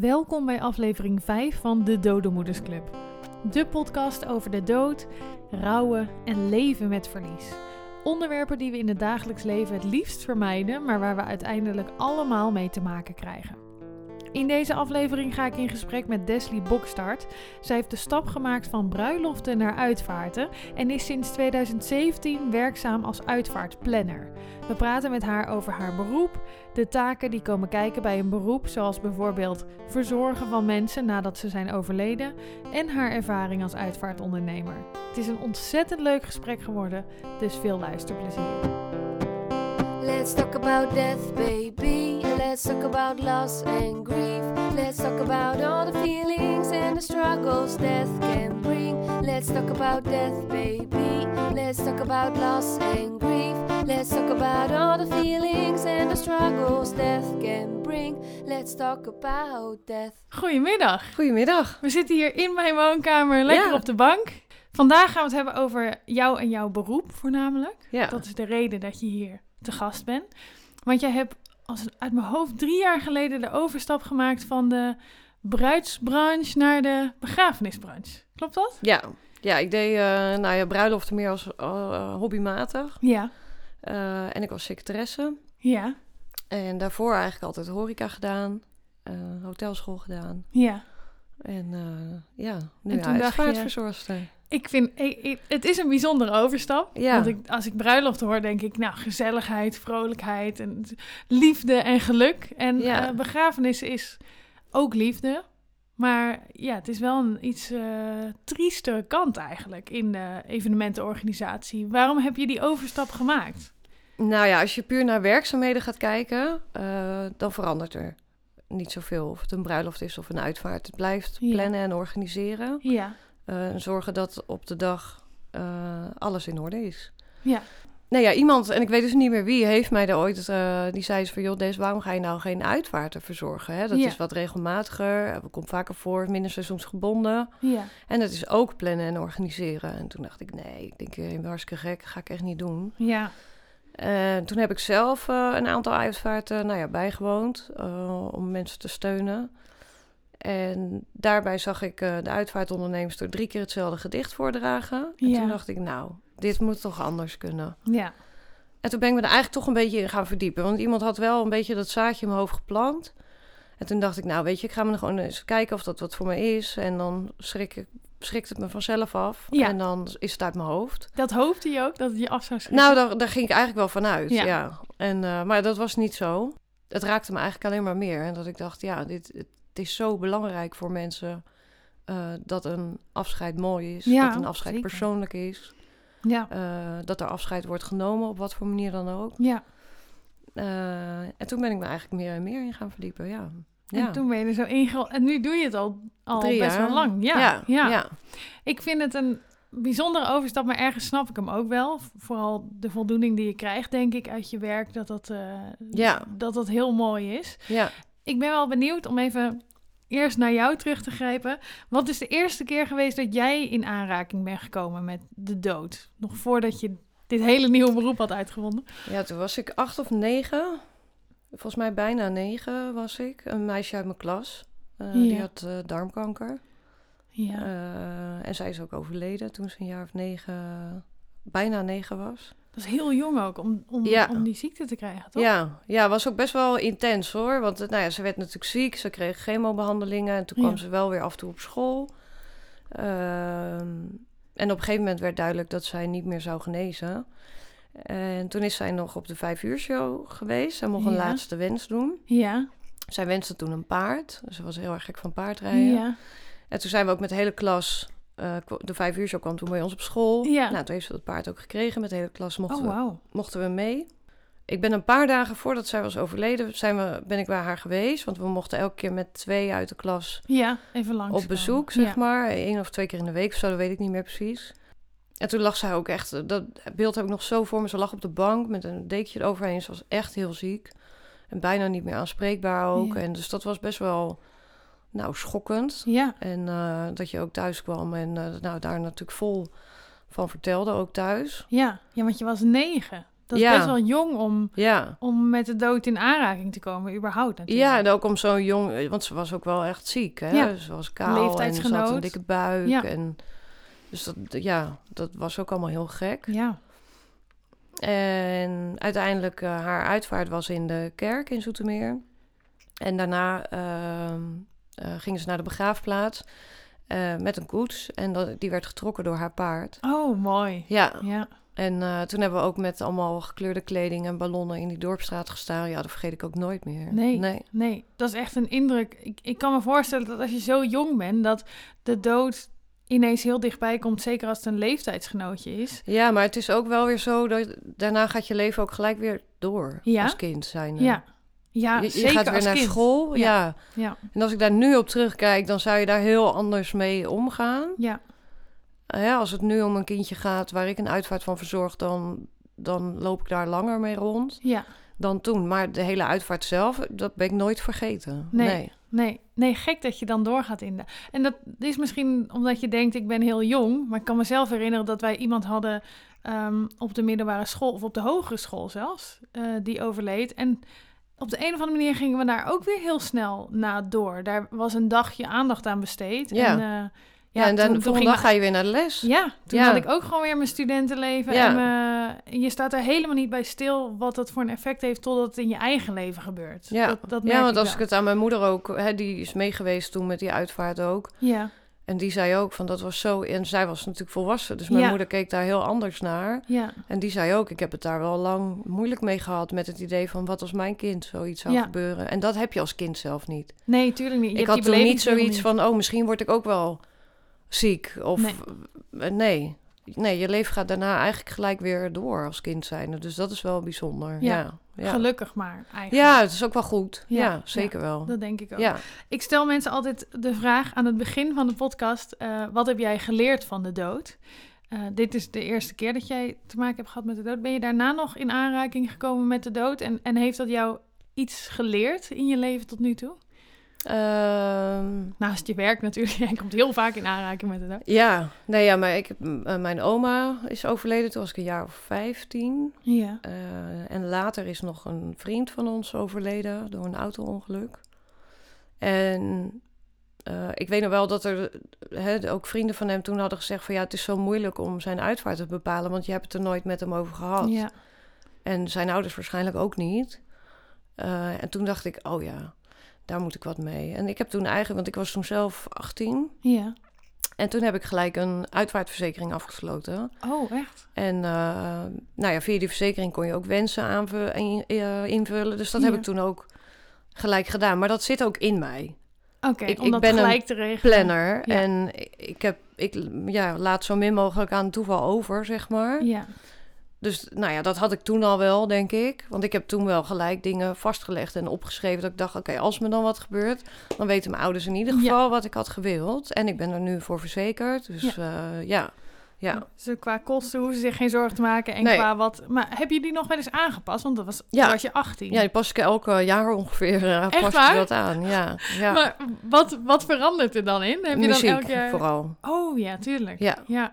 Welkom bij aflevering 5 van de Dodemoeders Club. De podcast over de dood, rouwen en leven met verlies. Onderwerpen die we in het dagelijks leven het liefst vermijden, maar waar we uiteindelijk allemaal mee te maken krijgen. In deze aflevering ga ik in gesprek met Deslie Bokstart. Zij heeft de stap gemaakt van bruiloften naar uitvaarten en is sinds 2017 werkzaam als uitvaartplanner. We praten met haar over haar beroep, de taken die komen kijken bij een beroep, zoals bijvoorbeeld verzorgen van mensen nadat ze zijn overleden, en haar ervaring als uitvaartondernemer. Het is een ontzettend leuk gesprek geworden, dus veel luisterplezier. Let's talk about death, baby. Let's talk about loss and grief. Let's talk about all the feelings and the struggles death can bring. Let's talk about death, baby. Let's talk about loss and grief. Let's talk about all the feelings and the struggles death can bring. Let's talk about death. Goedemiddag. Goedemiddag. We zitten hier in mijn woonkamer, lekker Ja. op de bank. Vandaag gaan we het hebben over jou en jouw beroep voornamelijk. Ja. Dat is de reden dat je hier te gast bent. Want jij hebt als uit mijn hoofd drie jaar geleden de overstap gemaakt van de bruidsbranche naar de begrafenisbranche. Klopt dat? Ja, ja ik deed eh nou ja, bruiloften meer als eh, hobbymatig. Ja. Eh, en ik was secretaresse. Ja. En daarvoor eigenlijk altijd horeca gedaan. hotelschool gedaan. Ja. En ja, nu En toen dacht je-. Ik vind, ik- ik- het is een bijzondere overstap. Ja. Want ik, als ik bruiloft hoor, denk ik, nou, gezelligheid, vrolijkheid en liefde en geluk. En Ja. eh, begrafenis is ook liefde. Maar ja, het is wel een iets eh triestere kant eigenlijk in de evenementenorganisatie. Waarom heb je die overstap gemaakt? Nou ja, als je puur naar werkzaamheden gaat kijken, eh, dan verandert er niet zoveel. Of het een bruiloft is of een uitvaart. Het blijft Ja. plannen en organiseren. Ja, Eh, en zorgen dat op de dag eh, alles in orde is. ja, Nou ja, iemand, en ik weet dus niet meer wie, heeft mij daar ooit, eh, die zei eens van, joh, Des, waarom ga je nou geen uitvaarten verzorgen? Hè? Dat Ja. is wat regelmatiger, eh, komt vaker voor, minder seizoensgebonden. ja. En dat is ook plannen en organiseren. En toen dacht ik, nee, ik denk, je bent hartstikke gek, ga ik echt niet doen. Ja, En toen heb ik zelf een aantal uitvaarten nou ja, bijgewoond, om mensen te steunen. En daarbij zag ik eh, de uitvaartondernemers door drie keer hetzelfde gedicht voordragen. En Ja. toen dacht ik, nou, dit moet toch anders kunnen. ja, En toen ben ik me er eigenlijk toch een beetje in gaan verdiepen. Want iemand had wel een beetje dat zaadje in mijn hoofd geplant. En toen dacht ik, nou weet je, ik ga me er gewoon eens kijken of dat wat voor me is. En dan schrik ik, schrikt het me vanzelf af. Ja. En dan is het uit mijn hoofd. dat hoopte je ook, dat het je af zou schrikken? Nou, daar, daar ging ik eigenlijk wel vanuit, Ja. ja. En, eh, maar dat was niet zo. Het raakte me eigenlijk alleen maar meer. En dat ik dacht, ja, dit, het, is zo belangrijk voor mensen... eh, dat een afscheid mooi is. Ja, dat een afscheid zeker. persoonlijk is. Ja, eh, dat er afscheid wordt genomen, op wat voor manier dan ook. ja. Eh, en toen ben ik me eigenlijk meer en meer in gaan verdiepen, ja. ja. En toen ben je er zo ingerold. En nu doe je het al, al Drie best jaar. wel lang. Ja, ja, ja. ja. Ik vind het een bijzondere overstap, maar ergens snap ik hem ook wel. Vooral de voldoening die je krijgt, denk ik, uit je werk, dat dat, Ja. dat, dat heel mooi is. ja. Ik ben wel benieuwd om even eerst naar jou terug te grijpen. Wat is de eerste keer geweest dat jij in aanraking bent gekomen met de dood? Nog voordat je dit hele nieuwe beroep had uitgevonden. Ja, toen was ik acht of negen. Volgens mij bijna negen was ik. Een meisje uit mijn klas. Eh, Die had eh, darmkanker. Ja. Eh, en zij is ook overleden toen ze een jaar of negen, bijna negen was. Dat is heel jong ook om, om, Ja. om die ziekte te krijgen, toch? Ja, ja, was ook best wel intens hoor. Want eh, nou ja, ze werd natuurlijk ziek, ze kreeg chemobehandelingen en toen kwam Ja. ze wel weer af en toe op school. Ehm, en op een gegeven moment werd duidelijk dat zij niet meer zou genezen. En toen is zij nog op de vijf uur show geweest. Zij mocht een laatste wens doen. Ja. Zij wenste toen een paard. Ze was heel erg gek van paardrijden. Ja. En toen zijn we ook met de hele klas... eh, de vijf uur show kwam toen bij ons op school. Ja. Nou, toen heeft ze dat paard ook gekregen. Met de hele klas mochten, Oh, we, wauw. mochten we mee. Ik ben een paar dagen voordat zij was overleden... Zijn we, ben ik bij haar geweest. Want we mochten elke keer met twee uit de klas Ja, even langs. op bezoek, zeg ja. maar. Eén of twee keer in de week of zo, dat weet ik niet meer precies. En toen lag zij ook echt... Dat beeld heb ik nog zo voor me. Ze lag op de bank met een dekentje eroverheen. Ze was echt heel ziek. En bijna niet meer aanspreekbaar ook. Ja. En dus dat was best wel, nou, schokkend. Ja, En eh, dat je ook thuis kwam en eh, nou, daar natuurlijk vol van vertelde, ook thuis. ja. ja, want je was negen. Dat is Ja. best wel jong om, Ja. om met de dood in aanraking te komen, überhaupt natuurlijk. Ja, en ook om zo'n jong... Want ze was ook wel echt ziek, hè? Ja. Ze was kaal en ze had een dikke buik. Ja. En, dus dat, ja, dat was ook allemaal heel gek. Ja. En uiteindelijk, eh, haar uitvaart was in de kerk in Zoetermeer. En daarna ehm, eh, gingen ze naar de begraafplaats eh, met een koets. En dat, die werd getrokken door haar paard. Oh, mooi. Ja, Ja. en eh, toen hebben we ook met allemaal gekleurde kleding en ballonnen in die dorpstraat gestaan. Ja, dat vergeet ik ook nooit meer. Nee. nee. Nee, dat is echt een indruk. Ik, ik kan me voorstellen dat als je zo jong bent, dat de dood ineens heel dichtbij komt, zeker als het een leeftijdsgenootje is. Ja, maar het is ook wel weer zo dat daarna gaat je leven ook gelijk weer door Ja? als kind zijn. Ja, ja je, gaat weer als naar kind. school. Ja. Ja. Ja, En als ik daar nu op terugkijk, dan zou je daar heel anders mee omgaan. ja, Uh, ja, als het nu om een kindje gaat waar ik een uitvaart van verzorg, dan, dan loop ik daar langer mee rond ja. dan toen. Maar de hele uitvaart zelf, dat ben ik nooit vergeten. Nee. nee. Nee, nee, gek dat je dan doorgaat in de... En dat is misschien omdat je denkt, ik ben heel jong. Maar ik kan mezelf herinneren dat wij iemand hadden ehm, op de middelbare school... of op de hogere school zelfs, eh, die overleed. En op de een of andere manier gingen we daar ook weer heel snel na door. Daar was een dagje aandacht aan besteed. Ja. En, eh, Ja, en dan toen- de toen volgende ging- dag ga je weer naar de les. Ja, toen Ja. had ik ook gewoon weer mijn studentenleven. Ja. En me- je staat er helemaal niet bij stil wat dat voor een effect heeft... totdat het in je eigen leven gebeurt. Ja, dat, dat merk ja want ik als wel. ik het aan mijn moeder ook, hè, die is meegeweest toen met die uitvaart ook. Ja, En die zei ook van dat was zo, en zij was natuurlijk volwassen, dus mijn Ja. moeder keek daar heel anders naar. ja, En die zei ook, ik heb het daar wel lang moeilijk mee gehad met het idee van wat als mijn kind zoiets zou Ja. gebeuren. En dat heb je als kind zelf niet. nee, tuurlijk niet. Je ik had toen niet zoiets van, oh, misschien word ik ook wel ziek. Of Nee. nee. Nee. Je leven gaat daarna eigenlijk gelijk weer door als kind zijn. Dus dat is wel bijzonder. Ja. Ja, ja. Gelukkig maar, eigenlijk. Ja, het is ook wel goed. Ja, Ja, zeker wel. Dat denk ik ook. Ja. Ik stel mensen altijd de vraag aan het begin van de podcast: eh, wat heb jij geleerd van de dood? Eh, dit is de eerste keer dat jij te maken hebt gehad met de dood. Ben je daarna nog in aanraking gekomen met de dood? En, en heeft dat jou iets geleerd in je leven tot nu toe? Ehm, Naast je werk natuurlijk. Jij komt heel vaak in aanraking met dood. ja, nee, ja, maar ik, eh, mijn oma is overleden. Toen was ik een jaar of 15. Ja. Eh, en later is nog een vriend van ons overleden door een auto-ongeluk. En eh, ik weet nog wel dat er hè, ook vrienden van hem toen hadden gezegd van ja, het is zo moeilijk om zijn uitvaart te bepalen, want je hebt het er nooit met hem over gehad. Ja. En zijn ouders waarschijnlijk ook niet. En toen dacht ik, oh ja, daar moet ik wat mee. En ik heb toen eigenlijk, want ik was toen zelf 18. Ja. En toen heb ik gelijk een uitvaartverzekering afgesloten. Oh, echt? En eh, nou ja, via die verzekering kon je ook wensen aanvullen, en, eh, invullen. Dus dat heb ik toen ook gelijk gedaan. Maar dat zit ook in mij. Oké, Ik- om ik ben een gelijk te regelen. Planner. Ja. En ik, heb, ik ja, laat zo min mogelijk aan toeval over, zeg maar. Ja. Dus nou ja, dat had ik toen al wel, denk ik. Want ik heb toen wel gelijk dingen vastgelegd en opgeschreven. Dat ik dacht, oké, als me dan wat gebeurt, dan weten mijn ouders in ieder Ja. geval wat ik had gewild. En ik ben er nu voor verzekerd. Dus ja, ja. ja. Dus qua kosten hoeven ze zich geen zorgen te maken. En Nee. qua wat. Maar heb je die nog wel eens aangepast? Want dat was, Ja. toen was je 18. Ja, die pas ik elke jaar ongeveer uh, Echt pas waar? je dat aan. Ja, ja. Maar wat, wat verandert er dan in? Heb je Muziek dan elk jaar... vooral. Oh ja, tuurlijk. Ja. ja.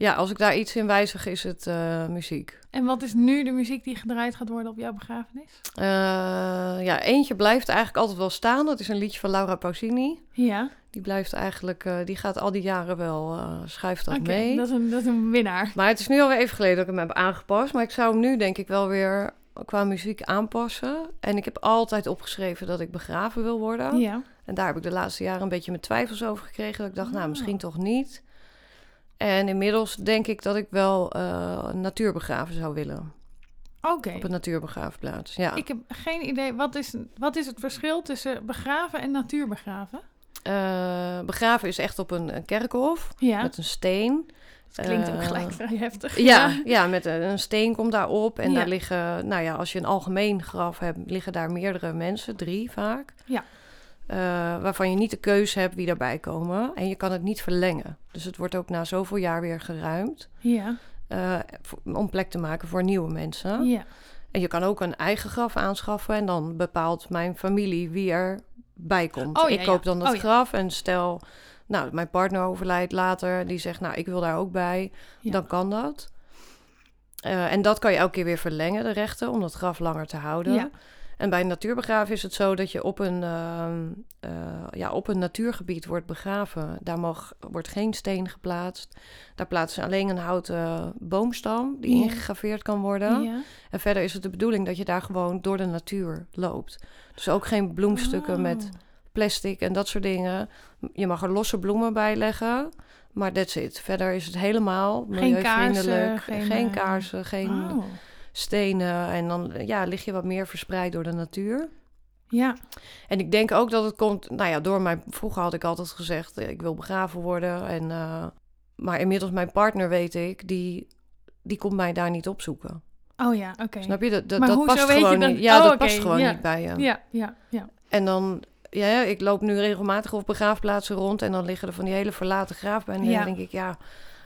Ja, als ik daar iets in wijzig, is het eh, muziek. En wat is nu de muziek die gedraaid gaat worden op jouw begrafenis? Eh, ja, eentje blijft eigenlijk altijd wel staan. Dat is een liedje van Laura Pausini. Ja, Die blijft eigenlijk, eh, die gaat al die jaren wel, schuift dat mee. Dat, is een, dat is een winnaar. Maar het is nu alweer even geleden dat ik hem heb aangepast. Maar ik zou hem nu denk ik wel weer qua muziek aanpassen. En ik heb altijd opgeschreven dat ik begraven wil worden. Ja. En daar heb ik de laatste jaren een beetje mijn twijfels over gekregen. Dat ik dacht, nou, Ah. misschien toch niet. En inmiddels denk ik dat ik wel eh natuurbegraven zou willen. Oké. Op een natuurbegraafplaats, ja. Ik heb geen idee. Wat is, wat is het verschil tussen begraven en natuurbegraven? Eh, begraven is echt op een, een kerkhof Ja, met een steen. het klinkt ook eh, gelijk vrij heftig. Ja, ja, met een, een steen komt daarop. En Ja. daar liggen, nou ja, als je een algemeen graf hebt, liggen daar meerdere mensen, drie vaak. Ja. Eh, waarvan je niet de keus hebt wie daarbij komen. En je kan het niet verlengen. Dus het wordt ook na zoveel jaar weer geruimd. Ja, eh, om plek te maken voor nieuwe mensen. ja. En je kan ook een eigen graf aanschaffen. En dan bepaalt mijn familie wie er bij komt. Oh, ja, ik koop dan dat Oh, graf. En stel, nou, mijn partner overlijdt later. Die zegt, nou, ik wil daar ook bij. Dan kan dat. Eh, en dat kan je elke keer weer verlengen, de rechten, om dat graf langer te houden. Ja. En bij een natuurbegraven is het zo dat je op een, ehm, eh, ja, op een natuurgebied wordt begraven. Daar mag, wordt geen steen geplaatst. Daar plaatsen ze alleen een houten boomstam die Ja. ingegraveerd kan worden. Ja. En verder is het de bedoeling dat je daar gewoon door de natuur loopt. Dus ook geen bloemstukken Oh. met plastic en dat soort dingen. Je mag er losse bloemen bij leggen, maar that's it. Verder is het helemaal Geen milieuvriendelijk. kaarsen, geen, geen eh, kaarsen, geen Oh. Stenen. En dan ja, lig je wat meer verspreid door de natuur. Ja. En ik denk ook dat het komt, nou ja, door mijn... Vroeger had ik altijd gezegd, eh, ik wil begraven worden. En, eh, maar inmiddels mijn partner, weet ik, die, die komt mij daar niet opzoeken. Oh ja, oké. Snap je? Dat, dat, Maar dat past gewoon dan- niet. Ja, Oh, dat oké, past gewoon ja. niet bij je. Ja, ja, ja. En dan, ja, ik loop nu regelmatig op begraafplaatsen rond en dan liggen er van die hele verlaten graafbenen. En Ja. dan denk ik, ja,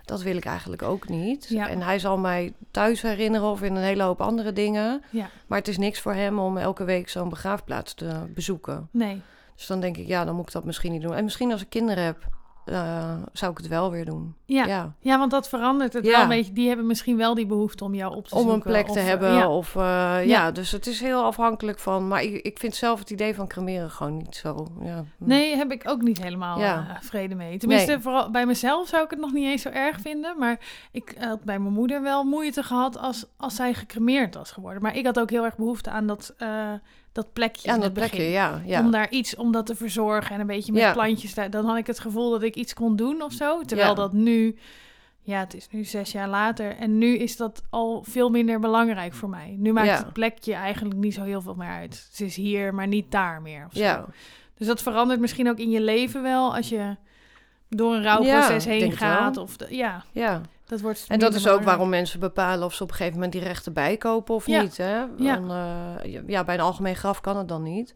dat wil ik eigenlijk ook niet. Ja. En hij zal mij thuis herinneren of in een hele hoop andere dingen. Ja. Maar het is niks voor hem om elke week zo'n begraafplaats te bezoeken. Nee. Dus dan denk ik, ja, dan moet ik dat misschien niet doen. En misschien als ik kinderen heb, eh, zou ik het wel weer doen. Ja. ja. Ja. want dat verandert het Ja. wel een beetje. Die hebben misschien wel die behoefte om jou op te Om zoeken. een plek te of, eh, hebben. Ja. Of, eh, Ja. dus het is heel afhankelijk van. Maar ik, ik vind zelf het idee van cremeren gewoon niet zo. Ja. Nee, heb ik ook niet helemaal vrede mee. Tenminste, Nee. vooral bij mezelf zou ik het nog niet eens zo erg vinden. Maar ik had bij mijn moeder wel moeite gehad als, als zij gecremeerd was geworden. Maar ik had ook heel erg behoefte aan dat, dat plekje Ja, dat het begin. plekje, ja. ja. Om daar iets, om dat te verzorgen en een beetje met Ja. plantjes. Daar, dan had ik het gevoel dat ik iets kon doen of zo. Terwijl dat nu, ja, het is nu zes jaar later. En nu is dat al veel minder belangrijk voor mij. Nu maakt het plekje eigenlijk niet zo heel veel meer uit. Ze is hier, maar niet daar meer. Of zo. Dus dat verandert misschien ook in je leven wel als je door een rouwproces heen gaat. Of de- ja, ja. Dat wordt. En dat is ook waarom mensen bepalen of ze op een gegeven moment die rechten bijkopen of Ja. niet. Hè? Ja. Eh, ja, bij een algemeen graf kan het dan niet.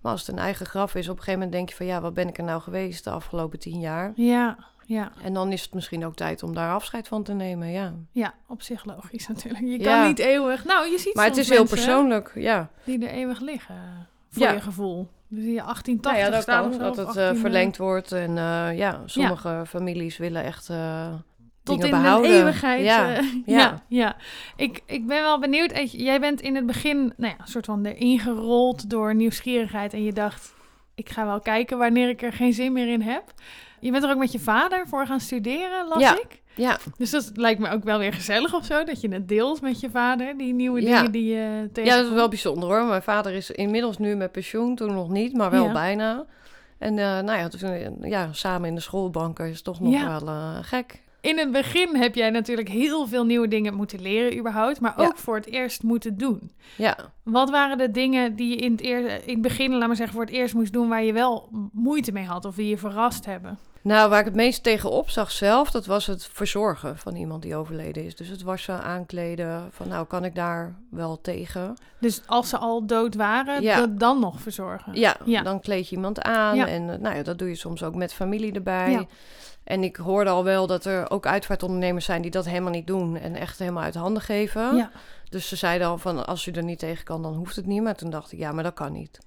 Maar als het een eigen graf is, op een gegeven moment denk je van ja, wat ben ik er nou geweest de afgelopen tien jaar? Ja, ja, En dan is het misschien ook tijd om daar afscheid van te nemen, ja. ja, op zich logisch natuurlijk. Je Ja. kan niet eeuwig. Nou, je ziet Maar het is heel persoonlijk, ja. Die er eeuwig liggen, voor Ja. je gevoel. Dus je 1880 Nou ja, dat kan, dat het 18, eh, verlengd wordt. En eh, ja, sommige families willen echt Tot in behouden. de eeuwigheid. Ja, eh, ja. ja. ja, Ik, ik ben wel benieuwd. Jij bent in het begin, nou ja, een soort van erin gerold door nieuwsgierigheid. En je dacht, ik ga wel kijken wanneer ik er geen zin meer in heb. Je bent er ook met je vader voor gaan studeren, las Ja. ik. Ja, Dus dat lijkt me ook wel weer gezellig of zo. Dat je het deelt met je vader, die nieuwe Ja. dingen die je tegen. ja, dat is wel bijzonder hoor. Mijn vader is inmiddels nu met pensioen, toen nog niet, maar wel Ja. bijna. En eh, nou ja, toen, eh, ja, samen in de schoolbanken is toch nog wel eh, gek. In het begin heb jij natuurlijk heel veel nieuwe dingen moeten leren überhaupt. Maar Ja. ook voor het eerst moeten doen. Ja, Wat waren de dingen die je in het, eer, in het begin, laat maar zeggen, voor het eerst moest doen waar je wel moeite mee had of die je verrast hebben? Nou waar ik het meest tegenop zag zelf, dat was het verzorgen van iemand die overleden is. Dus het wassen, aankleden, van nou kan ik daar wel tegen. Dus als ze al dood waren, Ja. dat dan nog verzorgen. Ja, Ja. dan kleed je iemand aan. Ja. En nou ja, dat doe je soms ook met familie erbij. En ik hoorde al wel dat er ook uitvaartondernemers zijn die dat helemaal niet doen. En echt helemaal uit handen geven. Ja. Dus ze zeiden al van als u er niet tegen kan, dan hoeft het niet. Maar toen dacht ik, ja, maar dat kan niet.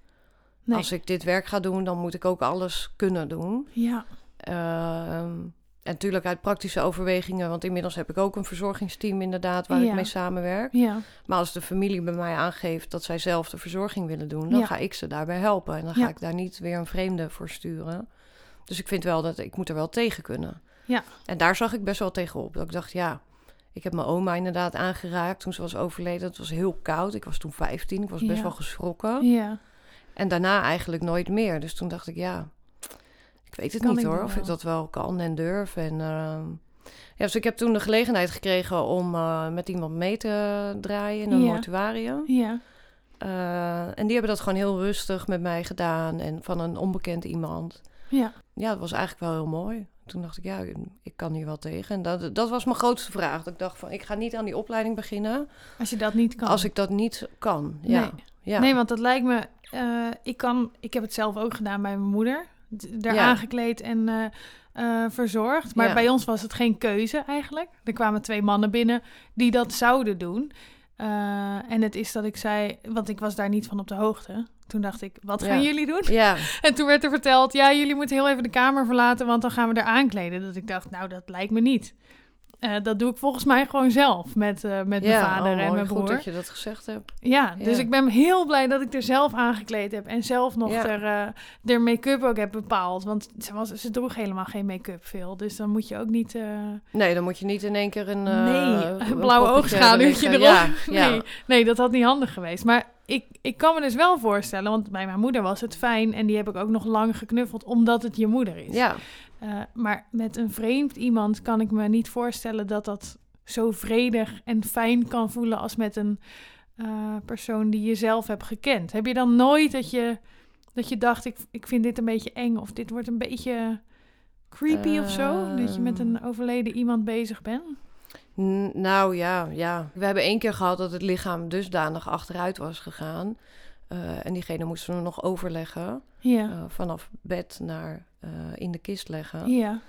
Nee. Als ik dit werk ga doen, dan moet ik ook alles kunnen doen. Ja. Ehm, en natuurlijk uit praktische overwegingen, want inmiddels heb ik ook een verzorgingsteam inderdaad waar Ja. ik mee samenwerk. Ja. Maar als de familie bij mij aangeeft dat zij zelf de verzorging willen doen, dan Ja. ga ik ze daarbij helpen. En dan ga ik daar niet weer een vreemde voor sturen. Dus ik vind wel dat ik moet er wel tegen kunnen. Ja. En daar zag ik best wel tegenop. Dat ik dacht, ja, ik heb mijn oma inderdaad aangeraakt toen ze was overleden. Het was heel koud. Ik was toen 15. Ik was best Ja. wel geschrokken. Ja. En daarna eigenlijk nooit meer. Dus toen dacht ik, ja, ik weet het Kan niet hoor. wel. Of ik dat wel kan en durf. En, ehm, ja, dus ik heb toen de gelegenheid gekregen om eh, met iemand mee te draaien in een Ja. mortuarium. Ja. Eh, en die hebben dat gewoon heel rustig met mij gedaan. En van een onbekend iemand. Ja. Ja, dat was eigenlijk wel heel mooi. Toen dacht ik, ja, ik kan hier wel tegen. En dat, dat was mijn grootste vraag. Dat ik dacht van, ik ga niet aan die opleiding beginnen Als je dat niet kan. als ik dat niet kan. Ja. Nee. Ja. Nee, want dat lijkt me. eh, ik kan. Ik heb het zelf ook gedaan bij mijn moeder. Daar Ja. aangekleed en eh, eh, verzorgd. Maar Ja. bij ons was het geen keuze eigenlijk. Er kwamen twee mannen binnen die dat zouden doen. Eh, en het is dat ik zei, want ik was daar niet van op de hoogte. Toen dacht ik, wat gaan Ja. jullie doen? ja, En toen werd er verteld, ja, jullie moeten heel even de kamer verlaten, want dan gaan we er aankleden. Dat ik dacht, nou, dat lijkt me niet. Eh, dat doe ik volgens mij gewoon zelf met, eh, met mijn vader oh, mooi. en mijn Goed broer. dat je dat gezegd hebt. Ja, dus ik ben heel blij dat ik er zelf aangekleed heb. En zelf nog Ja. er, eh, de make-up ook heb bepaald. Want ze, was, ze droeg helemaal geen make-up veel. Dus dan moet je ook niet... Nee, dan moet je niet in één keer een... nee, een een blauwe oogschaduwtje erop. nee, nee, dat had niet handig geweest. Maar ik, ik kan me dus wel voorstellen... Want bij mijn moeder was het fijn. En die heb ik ook nog lang geknuffeld. Omdat het je moeder is. ja. Eh, maar met een vreemd iemand kan ik me niet voorstellen dat dat zo vredig en fijn kan voelen als met een eh, persoon die je zelf hebt gekend. Heb je dan nooit dat je, dat je dacht, ik, ik vind dit een beetje eng of dit wordt een beetje creepy of zo? Dat je met Ehm. een overleden iemand bezig bent? Nou ja, ja. We hebben één keer gehad dat het lichaam dusdanig achteruit was gegaan. Eh, en diegene moesten we nog overleggen. Ja, vanaf bed naar eh, in de kist leggen. ja,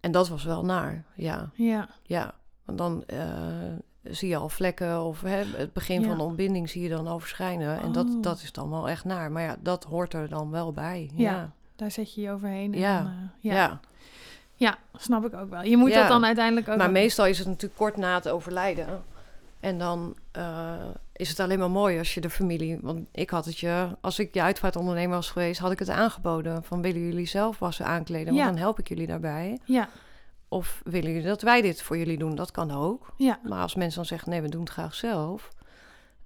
En dat was wel naar, ja. ja, Ja, want dan eh, zie je al vlekken of hè, het begin Ja. van de ontbinding zie je dan al verschijnen. En dat, Oh. dat is dan wel echt naar. Maar ja, dat hoort er dan wel bij. Ja. Ja, daar zet je je overheen. En Ja. dan, eh, ja. ja. ja. snap ik ook wel. Je moet dat dan uiteindelijk ook... Maar meestal is het natuurlijk kort na het overlijden. En dan is het alleen maar mooi als je de familie... Want ik had het je... Als ik je uitvaartondernemer was geweest, had ik het aangeboden. Van willen jullie zelf wassen aankleden? Want Ja. dan help ik jullie daarbij. Ja, Of willen jullie dat wij dit voor jullie doen? Dat kan ook. ja, Maar als mensen dan zeggen, nee, we doen het graag zelf.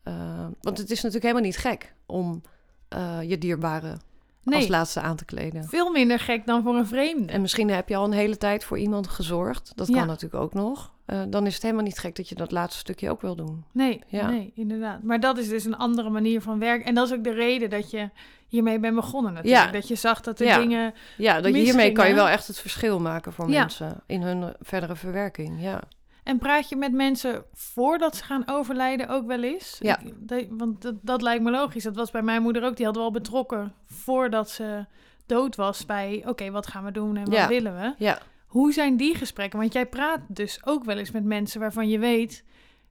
eh, want het is natuurlijk helemaal niet gek om eh, je dierbare als laatste aan te kleden. Veel minder gek dan voor een vreemde. En misschien heb je al een hele tijd voor iemand gezorgd. Dat Ja. kan natuurlijk ook nog. Eh, dan is het helemaal niet gek dat je dat laatste stukje ook wil doen. Nee, Ja. nee, inderdaad. Maar dat is dus een andere manier van werken. En dat is ook de reden dat je hiermee bent begonnen natuurlijk. Ja. Dat je zag dat de Ja. dingen... Ja, dat Misgingen. hiermee kan je wel echt het verschil maken voor mensen in hun verdere verwerking. Ja. En praat je met mensen voordat ze gaan overlijden ook wel eens? Ja. Ik- want dat, dat lijkt me logisch. Dat was bij mijn moeder ook. Die hadden we al betrokken voordat ze dood was bij... Oké, wat gaan we doen en wat willen we? Ja. Hoe zijn die gesprekken? Want jij praat dus ook wel eens met mensen waarvan je weet...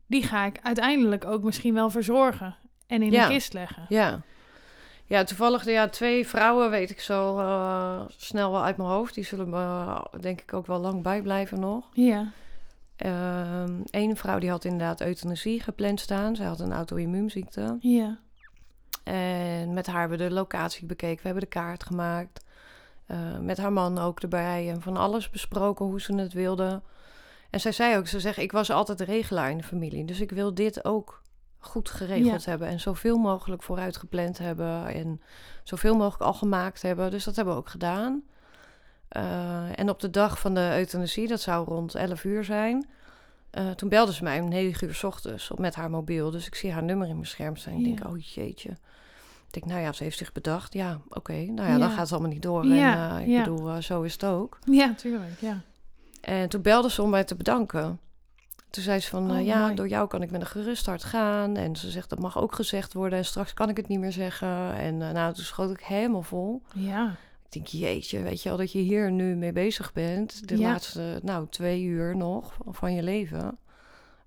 die ga ik uiteindelijk ook misschien wel verzorgen en in Ja. de kist leggen. Ja. Ja, toevallig ja, twee vrouwen weet ik zo eh, snel wel uit mijn hoofd. Die zullen me eh, denk ik ook wel lang bijblijven nog. Ja, Eén vrouw die had inderdaad euthanasie gepland staan. Zij had een auto-immuunziekte. ja, En met haar hebben we de locatie bekeken. We hebben de kaart gemaakt. Eh, met haar man ook erbij. En van alles besproken hoe ze het wilde. En zij zei ook, ze zegt, ik was altijd de regelaar in de familie. Dus ik wil dit ook goed geregeld hebben. En zoveel mogelijk vooruit gepland hebben. En zoveel mogelijk al gemaakt hebben. Dus dat hebben we ook gedaan. Eh, en op de dag van de euthanasie, dat zou rond 11 uur zijn. eh, toen belde ze mij om 9 uur 's ochtends op, met haar mobiel. Dus ik zie haar nummer in mijn scherm staan. Ik Ja. denk, oh jeetje. Ik denk, nou ja, ze heeft zich bedacht. Ja, oké. Nou ja, dan Ja. gaat het allemaal niet door. Ja, En eh, ik ja. bedoel, eh, zo is het ook. ja, tuurlijk, ja. En toen belde ze om mij te bedanken. Toen zei ze van, Oh, eh, ja, mooi. door jou kan ik met een gerust hart gaan. En ze zegt, dat mag ook gezegd worden. En straks kan ik het niet meer zeggen. En nou, toen schoot ik helemaal vol. Ja, Ik denk, jeetje, weet je wel, dat je hier nu mee bezig bent. De Ja. laatste, nou, twee uur nog van je leven.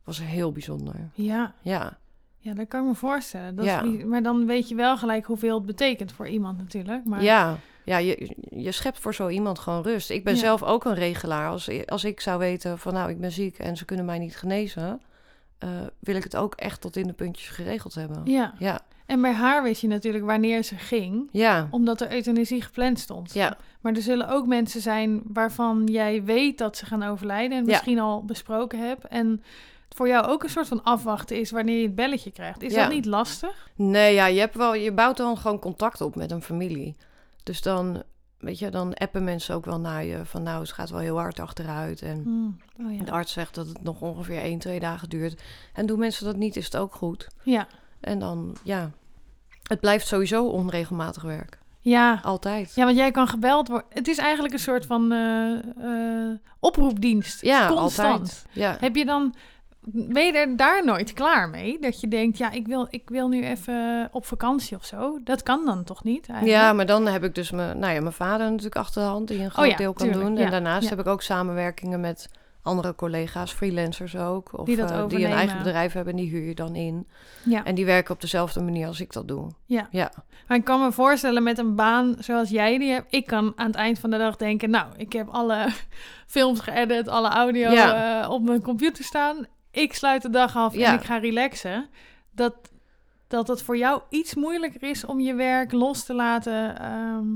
Was heel bijzonder. ja. Ja, Ja, dat kan ik me voorstellen. Dat Ja. is maar dan weet je wel gelijk hoeveel het betekent voor iemand natuurlijk. Maar, ja. Ja, je, je schept voor zo iemand gewoon rust. Ik ben Ja. zelf ook een regelaar. Als, als ik zou weten van, nou, ik ben ziek en ze kunnen mij niet genezen... eh, wil ik het ook echt tot in de puntjes geregeld hebben. ja. Ja, En bij haar wist je natuurlijk wanneer ze ging, ja, omdat er euthanasie gepland stond. ja, Maar er zullen ook mensen zijn waarvan jij weet dat ze gaan overlijden en misschien al besproken hebt. En voor jou ook een soort van afwachten is wanneer je het belletje krijgt. Is Ja. dat niet lastig? Nee, ja, je, hebt wel, je bouwt dan gewoon contact op met een familie. Dus dan, weet je, dan appen mensen ook wel naar je van nou, het gaat wel heel hard achteruit. En Hmm. Oh, ja. de arts zegt dat het nog ongeveer 1, 2 dagen duurt. En doen mensen dat niet, is het ook goed. ja. En dan, ja, het blijft sowieso onregelmatig werk. Ja. Altijd. ja, want jij kan gebeld worden. Het is eigenlijk een soort van eh, eh, oproepdienst. Ja, Constant. altijd. Ja. Heb je dan, ben je er daar nooit klaar mee? Dat je denkt, ja, ik wil, ik wil nu even op vakantie of zo. Dat kan dan toch niet? Eigenlijk? Ja, maar dan heb ik dus mijn, nou ja, mijn vader natuurlijk achter de hand, die een groot Oh ja, deel kan tuurlijk. doen. Ja, En daarnaast heb ik ook samenwerkingen met andere collega's, freelancers ook. Of Die eh, die een eigen bedrijf hebben, die huur je dan in. Ja. En die werken op dezelfde manier als ik dat doe. Ja. Ja, Maar ik kan me voorstellen met een baan zoals jij die hebt. Ik kan aan het eind van de dag denken, nou, ik heb alle films geëdit, alle audio Ja. eh, op mijn computer staan. Ik sluit de dag af Ja. en ik ga relaxen. Dat, dat het voor jou iets moeilijker is om je werk los te laten ehm,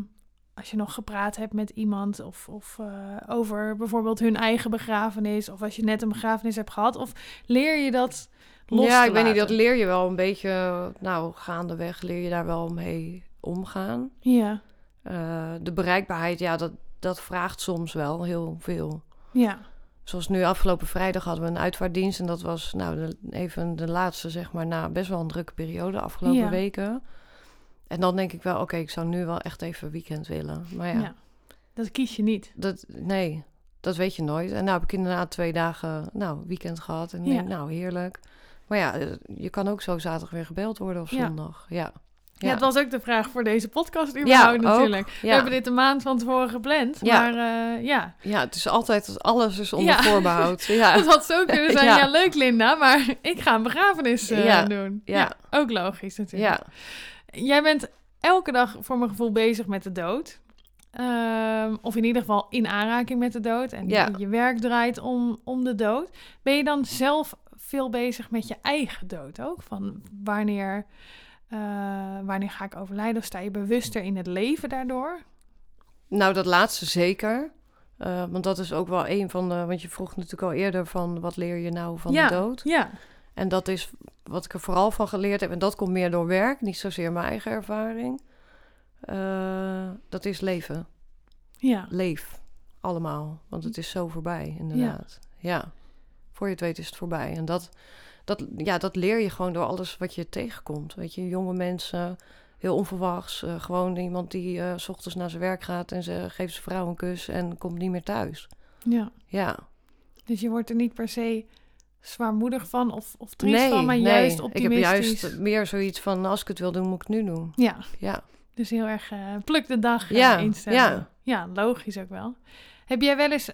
als je nog gepraat hebt met iemand of, of eh, over bijvoorbeeld hun eigen begrafenis of als je net een begrafenis hebt gehad. Of leer je dat los ja ik weet niet, dat leer je wel een beetje, nou, gaandeweg leer je daar wel mee omgaan. Ja, Eh, de bereikbaarheid, ja, dat, dat vraagt soms wel heel veel. ja, Zoals nu afgelopen vrijdag hadden we een uitvaartdienst. En dat was nou de- even de laatste, zeg maar, na best wel een drukke periode afgelopen Ja. weken. En dan denk ik wel, oké, ik zou nu wel echt even weekend willen. Maar ja, ja. Dat kies je niet. Dat, nee, dat weet je nooit. En nou heb ik inderdaad twee dagen, nou, weekend gehad. En ik Ja. denk, nou, heerlijk. Maar ja, eh, je kan ook zo zaterdag weer gebeld worden of zondag. Ja. Ja. het was ook de vraag voor deze podcast Ja, überhaupt ook. natuurlijk. We Ja. hebben dit een maand van tevoren gepland, Ja. maar eh, ja. ja, het is altijd, alles is onder Ja. voorbehoud. Ja. Het had zo kunnen zijn, ja. Ja. leuk Linda, maar ik ga een begrafenis eh, Ja. doen. Ja. ook logisch natuurlijk. ja. Jij bent elke dag voor mijn gevoel bezig met de dood. Ehm, of in ieder geval in aanraking met de dood. En Ja. je werk draait om, om de dood. Ben je dan zelf veel bezig met je eigen dood ook? Van wanneer, eh, wanneer ga ik overlijden? Of sta je bewuster in het leven daardoor? Nou, dat laatste zeker. Eh, want dat is ook wel een van de... Want je vroeg natuurlijk al eerder van... wat leer je nou van Ja. de dood? Ja, En dat is wat ik er vooral van geleerd heb. En dat komt meer door werk, niet zozeer mijn eigen ervaring. Eh, dat is leven. ja, Leef. Allemaal. Want het is zo voorbij, inderdaad. Ja. Voor je het weet is het voorbij. En dat, dat, ja, dat leer je gewoon door alles wat je tegenkomt. Weet je, jonge mensen, heel onverwachts. eh, gewoon iemand die eh, s ochtends naar zijn werk gaat en ze geeft zijn vrouw een kus en komt niet meer thuis. ja. Ja. Dus je wordt er niet per se zwaarmoedig van of, of triest van, maar juist Ik heb juist meer zoiets van, als ik het wil doen, moet ik het nu doen. Ja, Ja. dus heel erg eh, pluk de dag Ja, instellen. ja. ja, logisch ook wel. Heb jij wel eens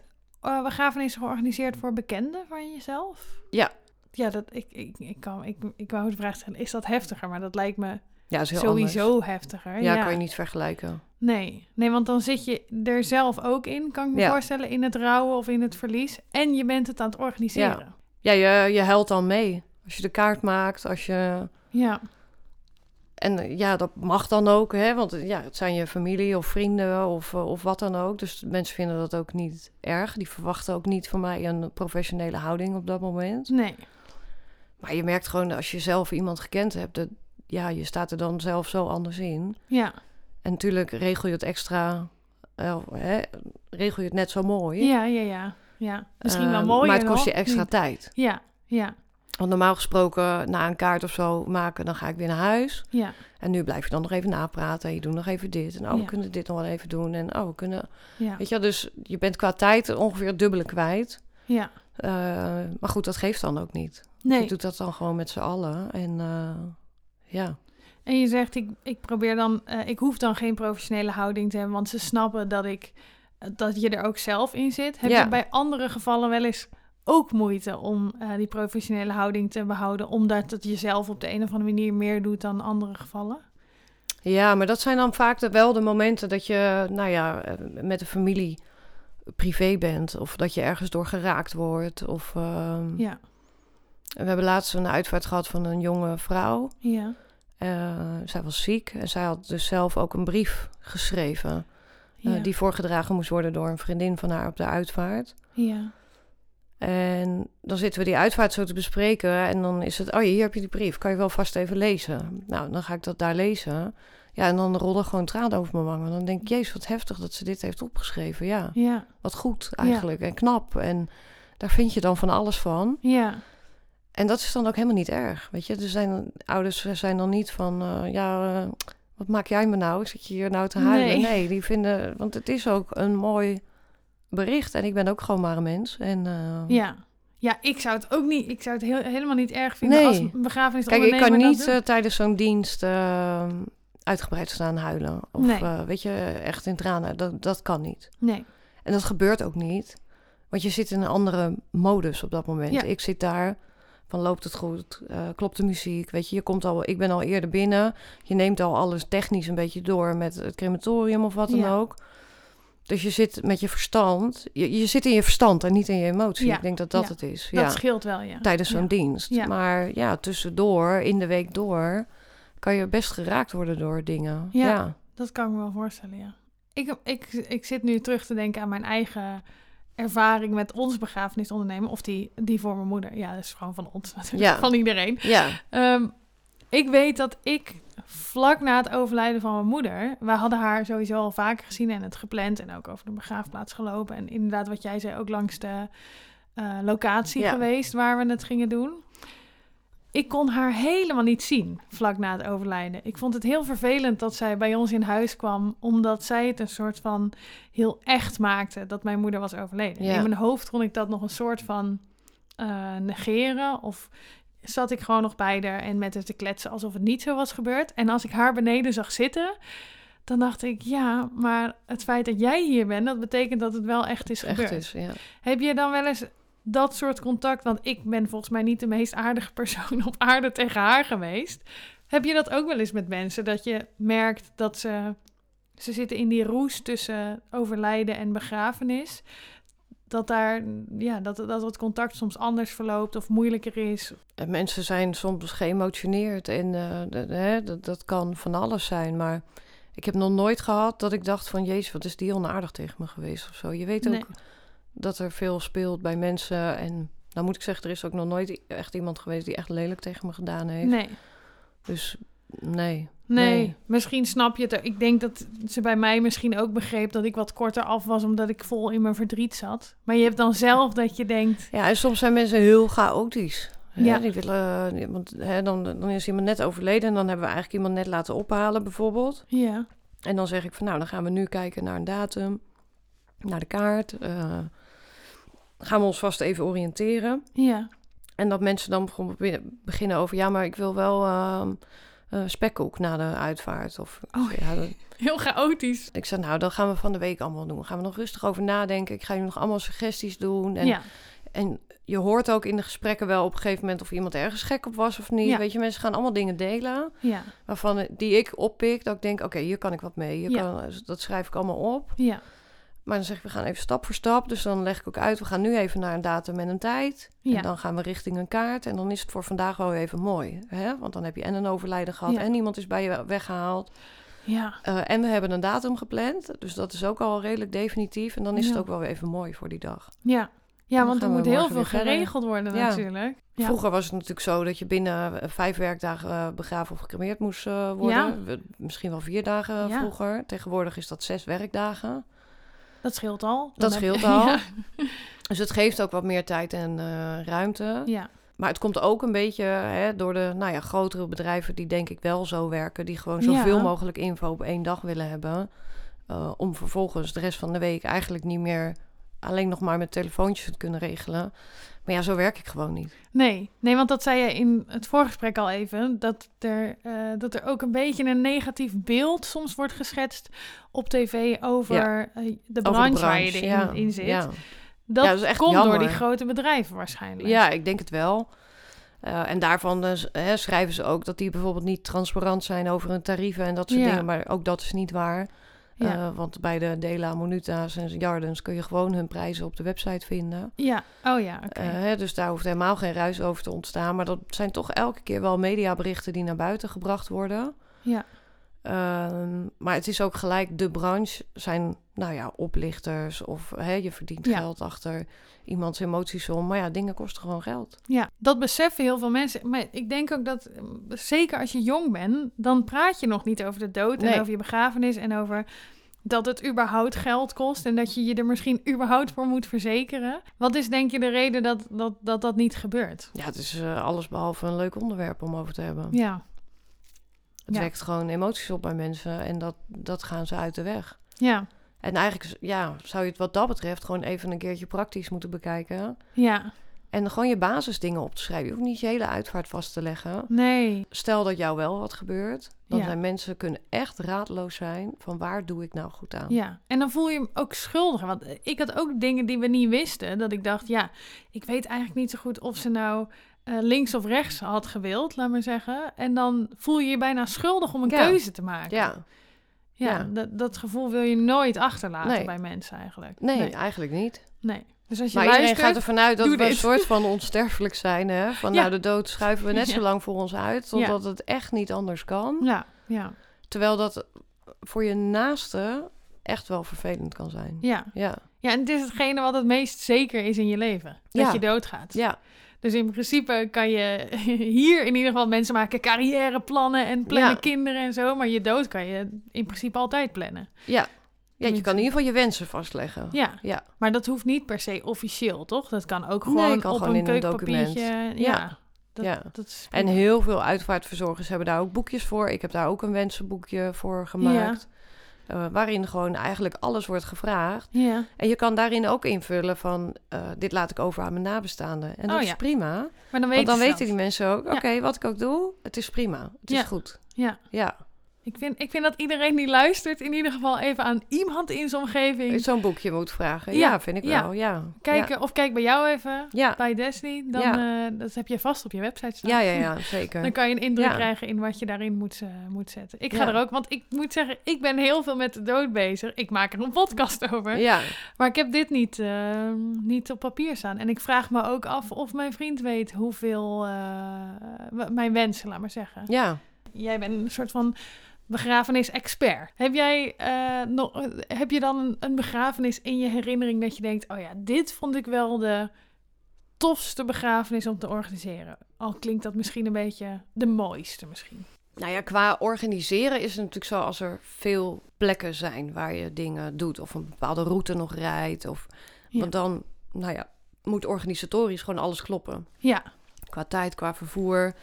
begrafenissen georganiseerd voor bekenden van jezelf? Ja. Ja, dat, ik, ik, ik, kan, ik, ik wou de vraag stellen, is dat heftiger? Maar dat lijkt me Ja, sowieso anders. heftiger. Ja, kan je niet vergelijken. Nee. nee, want dan zit je er zelf ook in, kan ik me Ja. voorstellen, in het rouwen of in het verlies. En je bent het aan het organiseren. Ja, je, je huilt dan mee. Als je de kaart maakt, als je... Ja, En eh, ja, dat mag dan ook, hè. Want eh, ja, het zijn je familie of vrienden of, eh, of wat dan ook. Dus mensen vinden dat ook niet erg. Die verwachten ook niet van mij een professionele houding op dat moment. nee. Maar je merkt gewoon, als je zelf iemand gekend hebt... Dat, ja, je staat er dan zelf zo anders in. Ja, En natuurlijk regel je het extra... eh, hè, regel je het net zo mooi. ja, ja, ja. ja. Misschien wel Eh, mooi. Maar het kost je extra tijd. Ja, ja, Want normaal gesproken, na een kaart of zo maken, dan ga ik weer naar huis. ja. En nu blijf je dan nog even napraten. En je doet nog even dit. En oh, we Ja. kunnen dit nog wel even doen. En oh, we kunnen... Ja, Weet je dus je bent qua tijd ongeveer dubbele kwijt. ja. Eh, maar goed, dat geeft dan ook niet. Nee. Je doet dat dan gewoon met z'n allen. En eh, ja. En je zegt, ik, ik probeer dan, eh, ik hoef dan geen professionele houding te hebben, want ze snappen dat ik, dat je er ook zelf in zit. Heb Ja. je bij andere gevallen wel eens ook moeite om eh, die professionele houding te behouden, omdat het jezelf op de een of andere manier meer doet dan andere gevallen? ja, maar dat zijn dan vaak de, wel de momenten dat je, nou ja, eh, met de familie privé bent. Of dat je ergens door geraakt wordt. Of ehm, Ja, we hebben laatst een uitvaart gehad van een jonge vrouw. ja, Eh, zij was ziek en zij had dus zelf ook een brief geschreven. eh, die voorgedragen moest worden door een vriendin van haar op de uitvaart. ja, En dan zitten we die uitvaart zo te bespreken. En dan is het, oh ja, hier heb je die brief. Kan je wel vast even lezen. Nou, dan ga ik dat daar lezen. Ja, en dan rollen gewoon tranen over mijn wangen. Dan denk ik, jezus, wat heftig dat ze dit heeft opgeschreven. Ja, ja, wat goed eigenlijk. En knap. En daar vind je dan van alles van. ja, En dat is dan ook helemaal niet erg. Weet je, er zijn ouders zijn dan niet van, eh, ja, eh, wat maak jij me nou? Zit je hier nou te huilen? Nee. Nee. die vinden, want het is ook een mooi bericht. En ik ben ook gewoon maar een mens. En eh, ja. Ja, ik zou het ook niet, ik zou het heel, helemaal niet erg vinden Nee. als een begrafenis Kijk, ik kan niet tijdens zo'n dienst eh, uitgebreid staan huilen. Of Nee. weet je, echt in tranen. Dat, dat kan niet. nee, En dat gebeurt ook niet. Want je zit in een andere modus op dat moment. Ja. Ik zit daar, van loopt het goed, Eh, klopt de muziek, weet je, je komt al, ik ben al eerder binnen. Je neemt al alles technisch een beetje door met het crematorium of wat dan Ja. ook. Dus je zit met je verstand, je, je zit in je verstand en niet in je emotie. Ja. Ik denk dat dat Ja. het is. Dat scheelt wel, ja. Tijdens zo'n dienst. Maar ja, tussendoor, in de week door, kan je best geraakt worden door dingen. Ja. ja. Dat kan ik me wel voorstellen, ja. Ik, ik, ik zit nu terug te denken aan mijn eigen ervaring met ons begrafenisondernemen. Of die, die voor mijn moeder. Ja, dat is gewoon van ons natuurlijk, Ja. van iedereen. Ja, Ehm, ik weet dat ik vlak na het overlijden van mijn moeder... We hadden haar sowieso al vaker gezien en het gepland... en ook over de begraafplaats gelopen. En inderdaad, wat jij zei, ook langs de eh, locatie Ja. geweest... waar we het gingen doen. Ik kon haar helemaal niet zien vlak na het overlijden. Ik vond het heel vervelend dat zij bij ons in huis kwam... omdat zij het een soort van heel echt maakte... dat mijn moeder was overleden. Ja. In mijn hoofd kon ik dat nog een soort van eh, negeren... of zat ik gewoon nog bij haar en met haar te kletsen alsof het niet zo was gebeurd. En als ik haar beneden zag zitten, dan dacht ik, ja, maar het feit dat jij hier bent, dat betekent dat het wel echt is echt gebeurd. is. Ja. Heb je dan wel eens dat soort contact? Want ik ben volgens mij niet de meest aardige persoon op aarde tegen haar geweest. Heb je dat ook wel eens met mensen? Dat je merkt dat ze, ze zitten in die roes tussen overlijden en begrafenis. Dat, daar, ja, dat, dat het contact soms anders verloopt of moeilijker is. En mensen zijn soms geëmotioneerd en eh, de- hè, dat, dat kan van alles zijn. Maar ik heb nog nooit gehad dat ik dacht van... Jezus, wat is die onaardig tegen me geweest of zo. Je weet ook Nee. Dat er veel speelt bij mensen. En nou moet ik zeggen, er is ook nog nooit echt iemand geweest... die echt lelijk tegen me gedaan heeft. Nee. Dus nee. Nee, Nee. misschien snap je het. Ik denk dat ze bij mij misschien ook begreep dat ik wat korter af was omdat ik vol in mijn verdriet zat. Maar je hebt dan zelf dat je denkt, Ja, en soms zijn mensen heel chaotisch. Hè? Ja. Die willen, want hè, dan, dan is iemand net overleden... en dan hebben we eigenlijk iemand net laten ophalen bijvoorbeeld. ja, En dan zeg ik van nou, dan gaan we nu kijken naar een datum, naar de kaart. eh, gaan we ons vast even oriënteren. ja, En dat mensen dan beginnen over ja, maar ik wil wel eh, spekkoek na de uitvaart. Of, Oh. ja, dat- heel chaotisch. ik zeg nou, dat gaan we van de week allemaal doen. Gaan we nog rustig over nadenken. Ik ga je nog allemaal suggesties doen. En, ja, en je hoort ook in de gesprekken wel op een gegeven moment of iemand ergens gek op was of niet. Ja. Weet je, mensen gaan allemaal dingen delen ja, waarvan die ik oppik. Dat ik denk, oké, hier kan ik wat mee. Hier Ja. kan, dat schrijf ik allemaal op. ja, Maar dan zeg ik, we gaan even stap voor stap. Dus dan leg ik ook uit, we gaan nu even naar een datum en een tijd. Ja. En dan gaan we richting een kaart. En dan is het voor vandaag wel even mooi. Hè? Want dan heb je en een overlijden gehad Ja. en iemand is bij je weggehaald. ja, Eh, en we hebben een datum gepland. Dus dat is ook al redelijk definitief. En dan is het ook wel weer even mooi voor die dag. ja. Ja, dan want er moet heel veel geregeld worden Ja. natuurlijk. Ja. Vroeger was het natuurlijk zo dat je binnen eh, vijf werkdagen eh, begraven of gecremeerd moest worden. Misschien wel vier dagen vroeger. Tegenwoordig is dat zes werkdagen. Dat scheelt al. Dat scheelt je- al. Ja, Dus het geeft ook wat meer tijd en eh, ruimte. ja, Maar het komt ook een beetje hè, door de nou ja, grotere bedrijven die denk ik wel zo werken. Die gewoon zoveel Ja. mogelijk info op één dag willen hebben. eh, om vervolgens de rest van de week eigenlijk niet meer alleen nog maar met telefoontjes te kunnen regelen. Maar ja, zo werk ik gewoon niet. Nee, nee, want dat zei je in het voorgesprek al even. Dat er, eh, dat er ook een beetje een negatief beeld soms wordt geschetst op tv over Ja. eh, de Over branche waar je erin ja, in zit. Ja. Dat, dat is echt komt door die grote bedrijven waarschijnlijk. ja, ik denk het wel. Eh, en daarvan schrijven ze ook dat die bijvoorbeeld niet transparant zijn over hun tarieven en dat soort dingen. Maar ook dat is niet waar. Ja. Eh, want bij de Dela, Monuta's en Jardens kun je gewoon hun prijzen op de website vinden. ja. Oh ja, oké. Eh, dus daar hoeft helemaal geen ruis over te ontstaan. Maar dat zijn toch elke keer wel mediaberichten die naar buiten gebracht worden. ja, Ehm, maar het is ook gelijk de branche zijn, nou ja, oplichters of hè, je verdient Ja. geld achter iemands emoties om. Maar ja, dingen kosten gewoon geld. ja, dat beseffen heel veel mensen. Maar ik denk ook dat, zeker als je jong bent, dan praat je nog niet over de dood en Nee. over je begrafenis en over dat het überhaupt geld kost en dat je je er misschien überhaupt voor moet verzekeren. Wat is denk je de reden dat dat, dat, dat niet gebeurt? Ja, het is eh, alles behalve een leuk onderwerp om over te hebben. Ja, Het Ja. wekt gewoon emoties op bij mensen en dat, dat gaan ze uit de weg. ja, En eigenlijk ja, zou je het wat dat betreft gewoon even een keertje praktisch moeten bekijken. ja, En gewoon je basisdingen op te schrijven. Je hoeft niet je hele uitvaart vast te leggen. Nee. Stel dat jou wel wat gebeurt. Dan Ja. zijn mensen kunnen echt raadloos zijn van waar doe ik nou goed aan. Ja, en dan voel je hem ook schuldiger. Want ik had ook dingen die we niet wisten. Dat ik dacht, ja, ik weet eigenlijk niet zo goed of ze nou eh, links of rechts had gewild, laat maar zeggen. En dan voel je je bijna schuldig om een Ja. keuze te maken. Ja, ja, ja. Dat, dat gevoel wil je nooit achterlaten Nee. bij mensen eigenlijk. nee, nee. eigenlijk niet. nee. Dus als je Maar iedereen gaat ervan uit dat we een soort van onsterfelijk zijn. Hè? Van Ja. nou, de dood schuiven we net zo lang voor ons uit. Totdat het echt niet anders kan. Ja, ja, Terwijl dat voor je naaste echt wel vervelend kan zijn. ja. Ja, Ja, en het is hetgene wat het meest zeker is in je leven. Dat je doodgaat. ja, Dus in principe kan je hier in ieder geval mensen maken carrièreplannen en plannen Ja. kinderen en zo. Maar je dood kan je in principe altijd plannen. ja. ja je kan in ieder geval je wensen vastleggen. Ja, Ja, maar dat hoeft niet per se officieel, toch? Dat kan ook Nee, gewoon kan op gewoon een in een document. Ja, Ja. dat, ja. dat is En heel veel uitvaartverzorgers hebben daar ook boekjes voor. Ik heb daar ook een wensenboekje voor gemaakt. Eh, waarin gewoon eigenlijk alles wordt gevraagd. Ja, En je kan daarin ook invullen van... eh, dit laat ik over aan mijn nabestaanden. En dat Oh, is ja. prima. maar dan Want weten dan ze weten die mensen ook... Oké, wat ik ook doe, het is prima. Het is goed. Ja, Ja, ik vind, ik vind dat iedereen die luistert in ieder geval even aan iemand in zijn omgeving zo'n boekje moet vragen. Ja, Ja, vind ik ja. wel. Ja, kijken. Of kijk bij jou even, bij Destiny. Dan, eh, dat heb je vast op je website staan. ja, ja, ja, zeker. Dan kan je een indruk krijgen in wat je daarin moet, eh, moet zetten. Ik ga er ook, want ik moet zeggen, ik ben heel veel met de dood bezig. Ik maak er een podcast over. Ja, Maar ik heb dit niet, eh, niet op papier staan. En ik vraag me ook af of mijn vriend weet hoeveel eh, mijn wensen, laat maar zeggen. ja. Jij bent een soort van begrafenis-expert. Heb jij eh, nog, heb je dan een, een begrafenis in je herinnering dat je denkt: oh ja, dit vond ik wel de tofste begrafenis om te organiseren? Al klinkt dat misschien een beetje de mooiste, misschien. Nou ja, qua organiseren is het natuurlijk zo als er veel plekken zijn waar je dingen doet. Of een bepaalde route nog rijdt. Of, Ja. Want dan, nou ja, moet organisatorisch gewoon alles kloppen. Ja, Qua tijd, qua vervoer.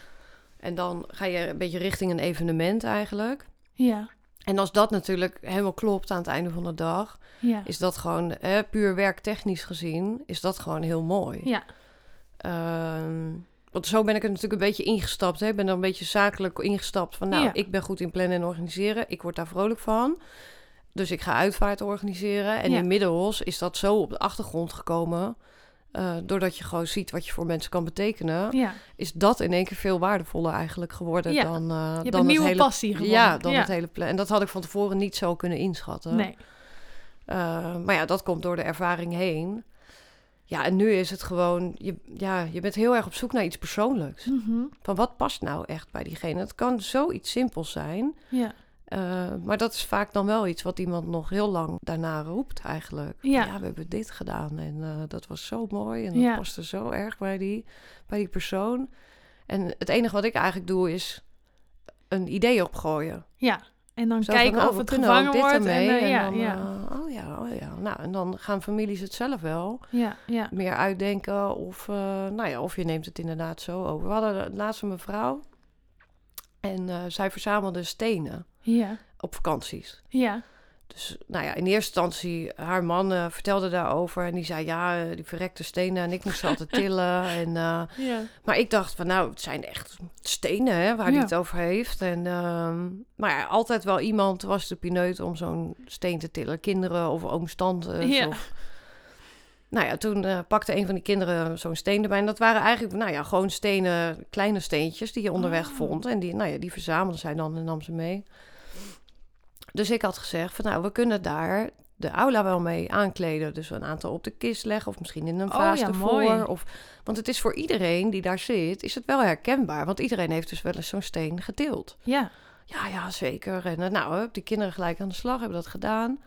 En dan ga je een beetje richting een evenement eigenlijk. Ja, En als dat natuurlijk helemaal klopt aan het einde van de dag, ja. is dat gewoon, puur werktechnisch gezien, is dat gewoon heel mooi. Ja, Ehm, want zo ben ik er natuurlijk een beetje ingestapt. Hè. Ik ben er een beetje zakelijk ingestapt van, nou, Ja. ik ben goed in plannen en organiseren. Ik word daar vrolijk van. Dus ik ga uitvaart organiseren. En Ja. inmiddels is dat zo op de achtergrond gekomen. Eh, doordat je gewoon ziet wat je voor mensen kan betekenen, ja. is dat in één keer veel waardevoller eigenlijk geworden Ja. dan, eh Je hebt dan een het nieuwe hele passie gevonden. Ja, dan het hele plan. En dat had ik van tevoren niet zo kunnen inschatten. Nee. Uh, maar ja, dat komt door de ervaring heen. Ja, en nu is het gewoon, je, ja, je bent heel erg op zoek naar iets persoonlijks. Mhm. Van wat past nou echt bij diegene? Het kan zoiets simpels zijn, Ja. Uh, maar dat is vaak dan wel iets wat iemand nog heel lang daarna roept eigenlijk. Ja. we hebben dit gedaan en uh, dat was zo mooi en dat Ja. paste zo erg bij die, bij die persoon. En het enige wat ik eigenlijk doe is een idee opgooien. Ja. En dan Zo kijken van, oh, of we het gevangen wordt. ermee. en, eh, ja, dan, ja. eh, oh ja, oh ja. Nou, en dan gaan families het zelf wel ja, ja. meer uitdenken. Of, eh, nou ja, of je neemt het inderdaad zo over. We hadden laatst een mevrouw. En eh, zij verzamelde stenen Ja, op vakanties. ja. Dus nou ja, in eerste instantie, haar man eh, vertelde daarover. En die zei, ja, eh, die verrekte stenen. En ik moest ze altijd tillen. En, eh, ja. maar ik dacht van, nou, het zijn echt stenen hè, waar hij het over heeft. En, ehm, maar ja, altijd wel iemand was de pineut om zo'n steen te tillen. Kinderen of ooms, tantes. Ja. Of... Nou ja, toen pakte een van die kinderen zo'n steen erbij. En dat waren eigenlijk, nou ja, gewoon stenen, kleine steentjes die je onderweg Oh. vond. En die, nou ja, die verzamelde zij dan en nam ze mee. Dus ik had gezegd van, nou, we kunnen daar de aula wel mee aankleden. Dus een aantal op de kist leggen of misschien in een Oh vaas ja, ervoor. mooi. Of, want het is voor iedereen die daar zit, is het wel herkenbaar. Want iedereen heeft dus wel eens zo'n steen getild. Ja. Ja, ja, zeker. En eh, nou, die kinderen gelijk aan de slag hebben dat gedaan.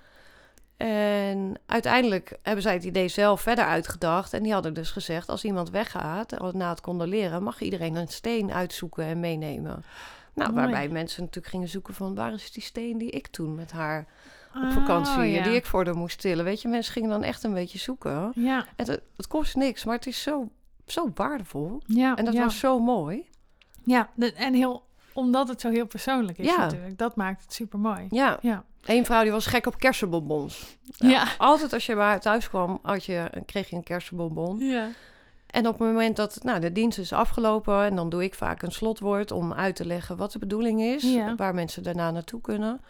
En uiteindelijk hebben zij het idee zelf verder uitgedacht. En die hadden dus gezegd, als iemand weggaat, eh, na het condoleren, mag iedereen een steen uitzoeken en meenemen. Nou, Mooi. waarbij mensen natuurlijk gingen zoeken van, waar is die steen die ik toen met haar op Oh, vakantie, ja. die ik voor haar moest tillen. Weet je, mensen gingen dan echt een beetje zoeken. Ja, En het, het kost niks, maar het is zo, zo waardevol. ja. En dat ja. was zo mooi. Ja, en heel, omdat het zo heel persoonlijk is Ja. natuurlijk. Dat maakt het super mooi. Ja, Ja. Eén vrouw die was gek op kersenbonbons. Ja. Altijd als je haar thuis kwam, had je, kreeg je een kersenbonbon. Ja. En op het moment dat nou, de dienst is afgelopen... en dan doe ik vaak een slotwoord om uit te leggen wat de bedoeling is... Ja. waar mensen daarna naartoe kunnen.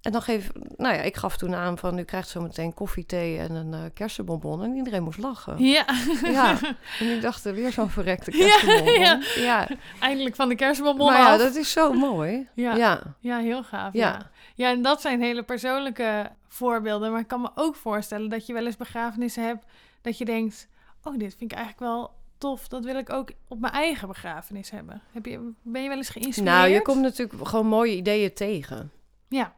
En dan geef... Nou ja, ik gaf toen aan van... u krijgt zo meteen koffie, thee en een eh, kersenbonbon. En iedereen moest lachen. Ja. Ja, en ik dacht, eh, weer zo'n verrekte Ja, kersenbonbon. ja. ja. Eindelijk van de kerstbonbon Maar ja, af. dat is zo mooi. Ja. ja. Ja, heel gaaf. Ja. Ja. ja, en dat zijn hele persoonlijke voorbeelden. Maar ik kan me ook voorstellen dat je wel eens begrafenissen hebt dat je denkt: Oh, dit vind ik eigenlijk wel tof. Dat wil ik ook op mijn eigen begrafenis hebben. Heb je, ben je wel eens geïnspireerd? Nou, je komt natuurlijk gewoon mooie ideeën tegen. Ja,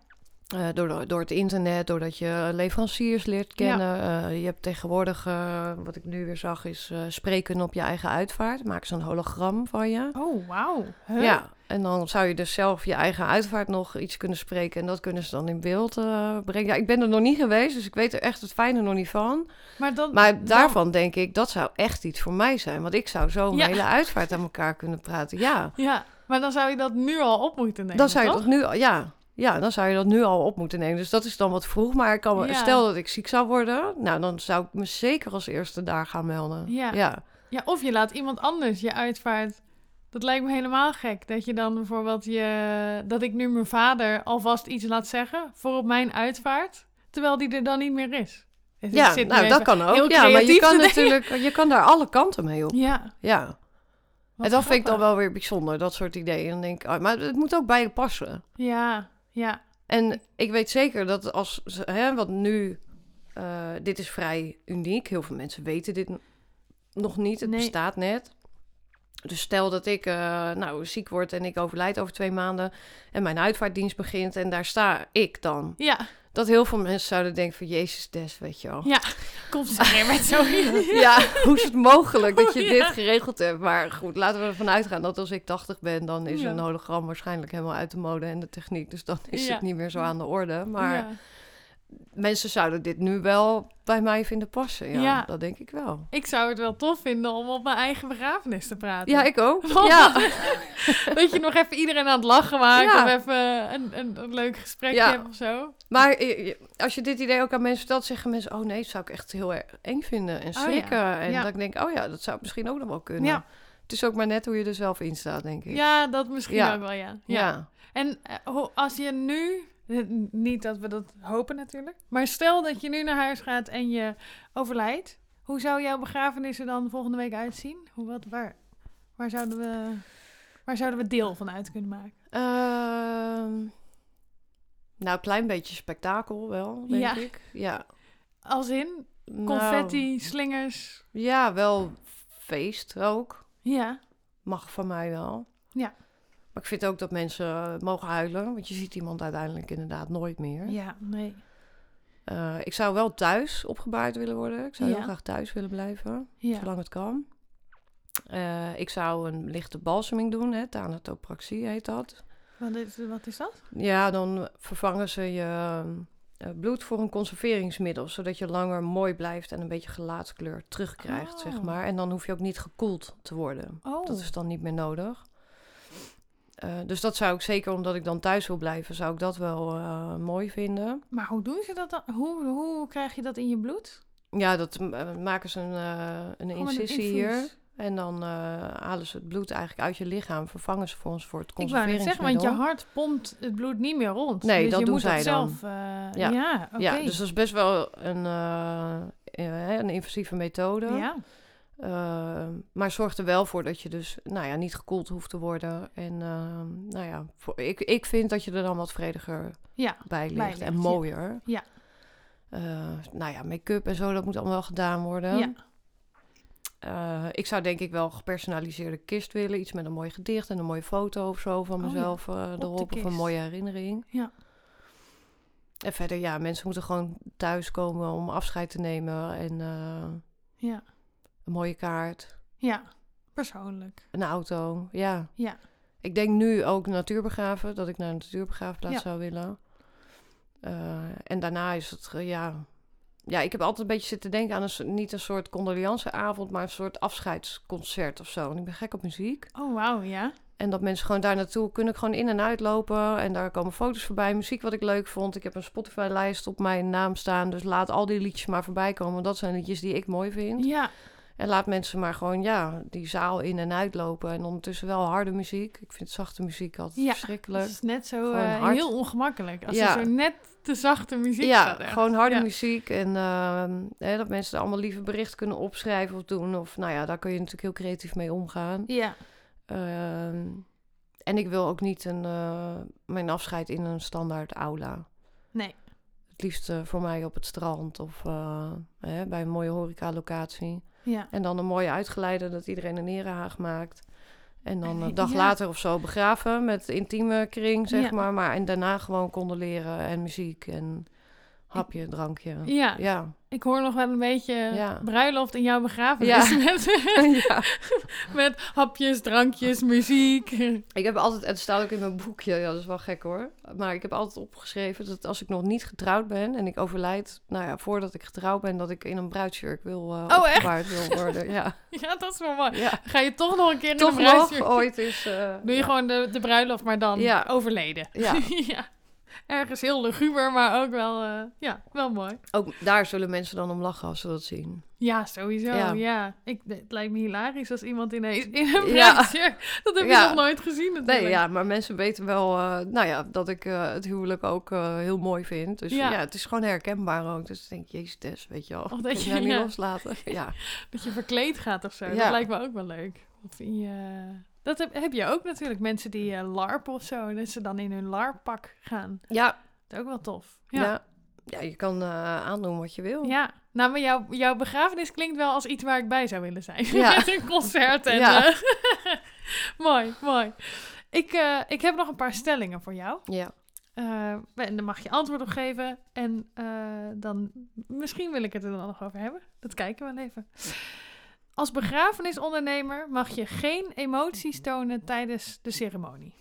Eh, door, door het internet, doordat je leveranciers leert kennen. Eh, je hebt tegenwoordig, eh, wat ik nu weer zag, is spreken op je eigen uitvaart. Maak ze een hologram van je. Oh, wauw. Huh? Ja, en dan zou je dus zelf je eigen uitvaart nog iets kunnen spreken. En dat kunnen ze dan in beeld eh, brengen. Ja, ik ben er nog niet geweest, dus ik weet er echt het fijne nog niet van. Maar, dan, Maar dan- daarvan denk ik, dat zou echt iets voor mij zijn. Want ik zou zo mijn Ja. hele uitvaart aan elkaar kunnen praten. Ja, Ja, maar dan zou je dat nu al op moeten nemen. dan zou je toch? dat nu al, ja. Ja, dan zou je dat nu al op moeten nemen. Dus dat is dan wat vroeg. Maar ik kan Ja. stel dat ik ziek zou worden, nou dan zou ik me zeker als eerste daar gaan melden. Ja. ja. Ja, of je laat iemand anders je uitvaart. Dat lijkt me helemaal gek. Dat je dan bijvoorbeeld je. Dat ik nu mijn vader alvast iets laat zeggen voor op mijn uitvaart. Terwijl die er dan niet meer is. Dus Ja, nou dat kan ook. Ja, maar je kan natuurlijk, je kan daar alle kanten mee op. Ja. Ja. wat en dat vind ik dan wel weer bijzonder, dat soort ideeën. Dan denk ik, oh, maar het moet ook bij je passen. Ja, ja. En ik weet zeker dat als, hè, wat nu, eh, dit is vrij uniek. Heel veel mensen weten dit nog niet. Het Nee. bestaat net. Dus stel dat ik eh, nou, ziek word en ik overlijd over twee maanden en mijn uitvaartdienst begint en daar sta ik dan. Ja, Dat heel veel mensen zouden denken van Jezus des, weet je wel. ja. Komt ze weer met zo. Ja, hoe is het mogelijk dat je Oh, dit geregeld hebt? Maar goed, laten we ervan uitgaan dat als ik 80 ben, dan is Ja. een hologram waarschijnlijk helemaal uit de mode en de techniek. Dus dan is Ja. het niet meer zo aan de orde. Maar Ja. Mensen zouden dit nu wel bij mij vinden passen. Ja, Ja. dat denk ik wel. Ik zou het wel tof vinden om op mijn eigen begrafenis te praten. Ja, ik ook. Want- Ja, Dat je nog even iedereen aan het lachen maakt. Ja. Of even een, een, een leuk gesprekje Ja. hebt of zo. maar als je dit idee ook aan mensen vertelt, zeggen mensen... oh nee, dat zou ik echt heel erg eng vinden en Oh schrikken. En dat ik denk, oh ja, dat zou misschien ook nog wel kunnen. Het is ook maar net hoe je er zelf in staat, denk ik. Ja, dat misschien ook wel, ja. ja. En eh, als je nu, niet dat we dat hopen natuurlijk, maar stel dat je nu naar huis gaat en je overlijdt, hoe zou jouw begrafenis er dan volgende week uitzien? Hoe, wat, waar, waar, zouden we, waar zouden we deel van uit kunnen maken? Ehm, nou, een klein beetje spektakel wel, denk Ja. ik. Ja. Als in Nou, confetti, slingers. ja, wel feest ook. Ja, Mag van mij wel. Ja. Maar ik vind ook dat mensen eh, mogen huilen. Want je ziet iemand uiteindelijk inderdaad nooit meer. ja, nee. Eh, ik zou wel thuis opgebaard willen worden. Ik zou Ja. heel graag thuis willen blijven. Ja. Zolang het kan. Eh, ik zou een lichte balseming doen. Hè, Thanatopraxie heet dat. Wat is, wat is dat? Ja, dan vervangen ze je bloed voor een conserveringsmiddel. Zodat je langer mooi blijft en een beetje gelaatskleur terugkrijgt, zeg Oh. maar. En dan hoef je ook niet gekoeld te worden. Oh, Dat is dan niet meer nodig. Eh, dus dat zou ik zeker, omdat ik dan thuis wil blijven, zou ik dat wel eh, mooi vinden. maar hoe doen ze dat dan? Hoe, hoe krijg je dat in je bloed? Ja, dat eh, maken ze een, een incisie hier. En dan halen ze het bloed eigenlijk uit je lichaam. Vervangen ze voor ons voor het Ik wou net zeggen, conserveringsmiddel. want je hart pompt het bloed niet meer rond. Nee, dus dat je doen moet zij dan. zelf. Ja. ja, oké. Ja, dus dat is best wel een, een invasieve methode. Ja, Eh, maar zorg er wel voor dat je dus nou ja, niet gekoeld hoeft te worden. En eh, nou ja, voor, ik, ik vind dat je er dan wat vrediger ja, bij ligt Bij en ligt, mooier. Ja. Eh, nou ja, make-up en zo, dat moet allemaal wel gedaan worden. ja. Eh, ik zou denk ik wel een gepersonaliseerde kist willen. Iets met een mooi gedicht en een mooie foto of zo van Oh ja, mezelf eh, erop. Of een mooie herinnering. Ja. En verder, ja, mensen moeten gewoon thuiskomen om afscheid te nemen. En ja, een mooie kaart, ja, persoonlijk. een auto, ja. Ja. Ik denk nu ook natuurbegraven, dat ik naar een natuurbegraafplaats Ja. zou willen. Eh, en daarna is het, eh, ja... Ja, ik heb altijd een beetje zitten denken aan een, niet een soort condoleanceavond, maar een soort afscheidsconcert of zo. En ik ben gek op muziek. Oh, wauw, ja. En dat mensen gewoon daar naartoe kunnen gewoon in en uitlopen. En daar komen foto's voorbij, muziek wat ik leuk vond. Ik heb een Spotify-lijst op mijn naam staan. Dus laat al die liedjes maar voorbij komen. Want dat zijn liedjes die ik mooi vind. Ja, En laat mensen maar gewoon, ja, die zaal in en uitlopen. En ondertussen wel harde muziek. Ik vind zachte muziek altijd Ja, verschrikkelijk. Dat is net zo eh, heel ongemakkelijk. Als Ja. er zo net te zachte muziek ja, staat. echt. gewoon harde Ja. muziek. En ehm, hè, dat mensen er allemaal liever bericht kunnen opschrijven of doen. Of nou ja, daar kun je natuurlijk heel creatief mee omgaan. Ja, Ehm, en ik wil ook niet een, eh, mijn afscheid in een standaard aula. nee. Het liefst eh, voor mij op het strand of eh, hè, bij een mooie horecalocatie. Ja. En dan een mooie uitgeleide dat iedereen een erehaag maakt. En dan een dag Ja. later of zo begraven met intieme kring, zeg Ja. maar. Maar en daarna gewoon condoleren en muziek en hapje, drankje. Ja, Ja. Ik hoor nog wel een beetje Ja. bruiloft in jouw begrafenis. Ja. Met, ja. met hapjes, drankjes, muziek. Ik heb altijd, het staat ook in mijn boekje, ja, dat is wel gek hoor. Maar ik heb altijd opgeschreven dat als ik nog niet getrouwd ben en ik overlijd, nou ja, voordat ik getrouwd ben, dat ik in een bruidsjurk wil uh, Oh, echt? wil worden. Ja. Ja, dat is wel mooi. Ga je toch nog een keer in Toch de nog bruidsjurk? ooit is. eh, Doe je gewoon de, de bruiloft, maar dan Ja. overleden. Ja. Ja. Ergens heel luguber, maar ook wel, eh, ja, wel mooi. Ook daar zullen mensen dan om lachen als ze dat zien. Ja, sowieso. Ja. Ja. Ik, het lijkt me hilarisch als iemand ineens in een Ja. bruidsjurk... Dat heb Ja. nog nooit gezien natuurlijk. Nee, ja, maar mensen weten wel, eh, nou ja, dat ik eh, het huwelijk ook heel mooi vind. Dus Ja. ja. het is gewoon herkenbaar ook. Dus ik denk, jezus, Tess, weet je wel. Of dat je- niet ja. loslaten. Ja. Dat je verkleed gaat of zo. Dat Ja. lijkt me ook wel leuk. Of in je... Dat heb, heb je ook natuurlijk. Mensen die eh larpen of zo. Dat ze dan in hun larppak gaan. Ja, Dat is ook wel tof. ja. Ja. ja. je kan eh, aandoen wat je wil. Ja, nou, maar jouw, jouw begrafenis klinkt wel als iets waar ik bij zou willen zijn. Ja. Met een concert en... Ja. eh, mooi, mooi. Ik, ik heb nog een paar stellingen voor jou. Ja. En daar mag je antwoord op geven. En dan... Misschien wil ik het er dan nog over hebben. Dat kijken we wel even. Als begrafenisondernemer mag je geen emoties tonen tijdens de ceremonie.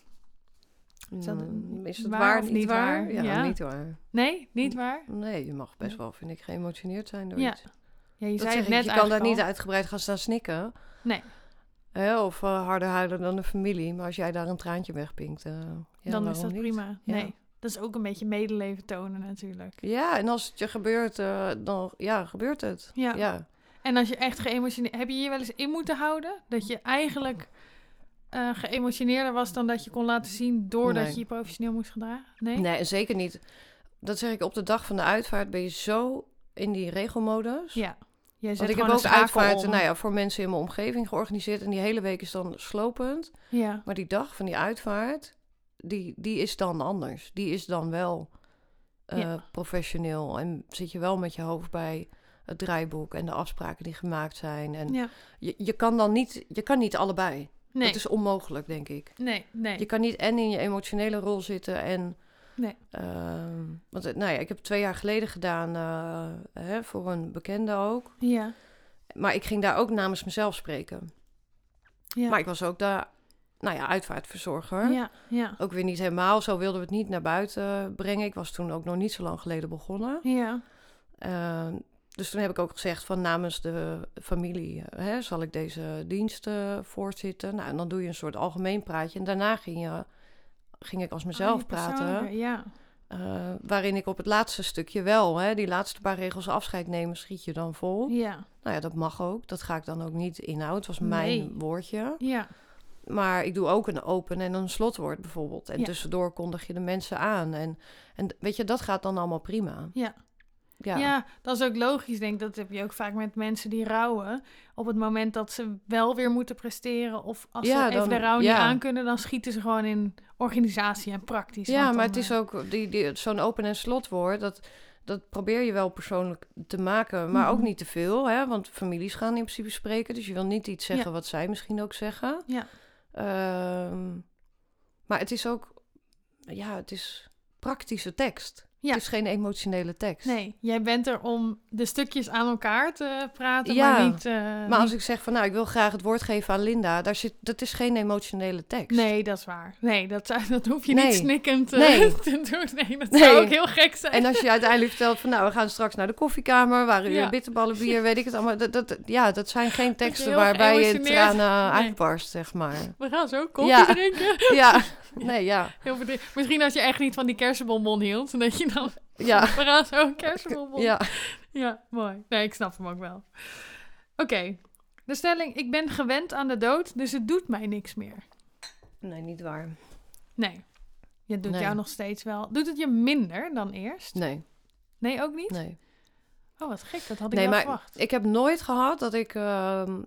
Is dat Mm, is het waar waar, of niet waar? waar? Ja, Ja. niet waar. Nee, niet waar? Nee, je mag best wel, vind ik, geëmotioneerd zijn door Ja. iets. Ja, je Dat zei het ik, net je kan daar niet uitgebreid gaan staan snikken. Nee. Of eh, harder huilen dan de familie. Maar als jij daar een traantje wegpinkt, eh, ja, dan is dat niet? prima. Ja. Nee, dat is ook een beetje medeleven tonen natuurlijk. Ja, en als het je gebeurt, eh, dan ja, gebeurt het. Ja. Ja. En als je echt geëmotioneerd... Heb je je wel eens in moeten houden? Dat je eigenlijk eh geëmotioneerder was dan dat je kon laten zien... doordat Nee. je je professioneel moest gedragen? Nee? Nee, zeker niet. Dat zeg ik op de dag van de uitvaart ben je zo in die regelmodus. Ja. Jij Want ik heb ook uitvaarten nou ja, voor mensen in mijn omgeving georganiseerd. En die hele week is dan slopend. Ja. Maar die dag van die uitvaart, die, die is dan anders. Die is dan wel eh, Ja. professioneel. En zit je wel met je hoofd bij het draaiboek en de afspraken die gemaakt zijn. En ja. je, je kan dan niet, je kan niet allebei. Nee. Dat is onmogelijk, denk ik. Nee, nee. Je kan niet en in je emotionele rol zitten en... Nee. ehm, want eh, nou ja, ik heb twee jaar geleden gedaan eh, hè, voor een bekende ook. Ja. Maar ik ging daar ook namens mezelf spreken. Ja. Maar ik was ook de nou ja, uitvaartverzorger. Ja, ja. Ook weer niet helemaal. Zo wilden we het niet naar buiten brengen. Ik was toen ook nog niet zo lang geleden begonnen. Ja. Ehm, dus toen heb ik ook gezegd van namens de familie eh, hè, zal ik deze dienst eh, voortzitten. Nou, en dan doe je een soort algemeen praatje. En daarna ging, je, ging ik als mezelf Oh, je praten. Ja. eh, waarin ik op het laatste stukje wel, hè, die laatste paar regels afscheid nemen, schiet je dan vol. Ja. Nou ja, dat mag ook. Dat ga ik dan ook niet inhouden. Het was Nee. mijn woordje. Ja. Maar ik doe ook een open en een slotwoord bijvoorbeeld. En Ja. tussendoor kondig je de mensen aan. En, en weet je, dat gaat dan allemaal prima. Ja. Ja, Ja. dat is ook logisch. Denk dat heb je ook vaak met mensen die rouwen. Op het moment dat ze wel weer moeten presteren of als Ja, ze even dan- de rouw ja. niet aankunnen, dan schieten ze gewoon in organisatie en praktisch. ja maar dan, het is eh, ook die, die, zo'n open en slotwoord. Dat, dat probeer je wel persoonlijk te maken, maar ook Mhm. niet te veel. Hè? Want families gaan in principe spreken. Dus je wil niet iets zeggen wat zij misschien ook zeggen. Ja. Ehm, maar het is ook, ja, het is praktische tekst. Ja. Het is geen emotionele tekst. Nee, jij bent er om de stukjes aan elkaar te praten, Ja, maar niet... eh, Maar als ik zeg van nou, ik wil graag het woord geven aan Linda, daar zit, dat is geen emotionele tekst. Nee, dat is waar. Nee, dat, dat hoef je Nee. niet snikkend eh, Nee. te doen. Nee, dat Nee. zou ook heel gek zijn. En als je uiteindelijk vertelt van nou, we gaan straks naar de koffiekamer, waar u Ja. bitterballen, bier, weet ik het allemaal. Dat, dat, ja, dat zijn geen teksten waarbij je tranen uitbarst, zeg maar. We gaan zo koffie Ja. drinken. Ja, nee, ja, Heel Misschien als je echt niet van die kersenbonbon hield, dat je dan... ja, We gaan zo een kersenbonbon. ja. Ja, mooi. Nee, ik snap hem ook wel. Oké. De stelling, ik ben gewend aan de dood, dus het doet mij niks meer. Nee, niet waar. Nee. Het doet Nee. jou nog steeds wel. Doet het je minder dan eerst? Nee, Nee, ook niet? nee. Oh, wat gek. Dat had ik Nee, wel maar verwacht. ik heb nooit gehad dat ik, ehm,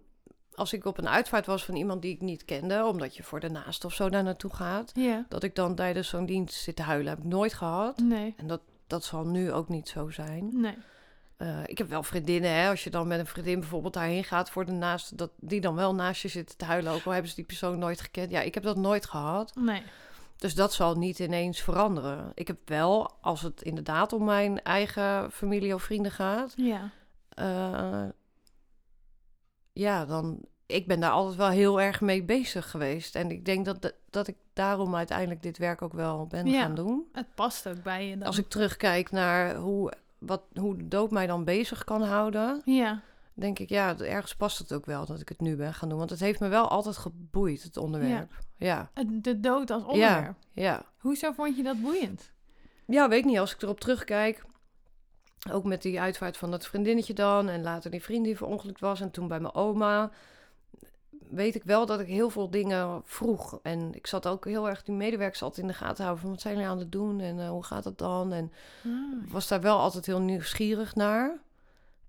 als ik op een uitvaart was van iemand die ik niet kende, omdat je voor de naast of zo daar naartoe gaat, Ja. dat ik dan tijdens zo'n dienst zit te huilen. Heb ik nooit gehad. Nee. En dat, dat zal nu ook niet zo zijn. Nee. Eh, ik heb wel vriendinnen, hè, als je dan met een vriendin bijvoorbeeld daarheen gaat voor de naast, dat die dan wel naast je zitten te huilen, ook al hebben ze die persoon nooit gekend. Ja, ik heb dat nooit gehad. Nee. Dus dat zal niet ineens veranderen. Ik heb wel, als het inderdaad om mijn eigen familie of vrienden gaat, Ja. eh, ja, dan. Ik ben daar altijd wel heel erg mee bezig geweest. En ik denk dat, dat ik daarom uiteindelijk dit werk ook wel ben Ja. gaan doen. Het past ook bij je dan. Als ik terugkijk naar hoe, wat, hoe de dood mij dan bezig kan houden, Ja. denk ik, ja, ergens past het ook wel dat ik het nu ben gaan doen. Want het heeft me wel altijd geboeid, het onderwerp. Ja, Het- De dood als ja, onderwerp. ja. Hoezo vond je dat boeiend? Ja, weet ik niet. Als ik erop terugkijk, ook met die uitvaart van dat vriendinnetje dan... en later die vriend die verongelukt was en toen bij mijn oma... weet ik wel dat ik heel veel dingen vroeg. En ik zat ook heel erg die medewerkers altijd in de gaten houden... van wat zijn jullie aan het doen en eh, hoe gaat het dan? En Ah. was daar wel altijd heel nieuwsgierig naar.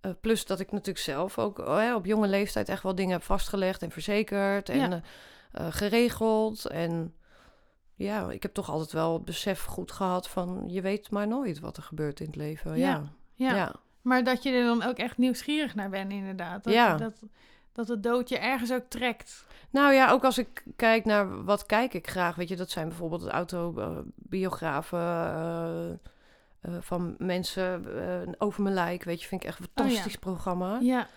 Eh, plus dat ik natuurlijk zelf ook oh ja, op jonge leeftijd echt wel dingen heb vastgelegd en verzekerd en Ja. eh, geregeld. En ja, ik heb toch altijd wel het besef goed gehad van je weet maar nooit wat er gebeurt in het leven. Ja. Ja, Ja. ja. Maar dat je er dan ook echt nieuwsgierig naar bent, inderdaad. Dat, Ja. dat, dat het dood je ergens ook trekt. Nou ja, ook als ik kijk naar wat kijk ik graag, weet je, dat zijn bijvoorbeeld autobiografen eh, eh, van mensen eh, over mijn lijk, weet je, vind ik echt een Oh ja. fantastisch programma. Ja.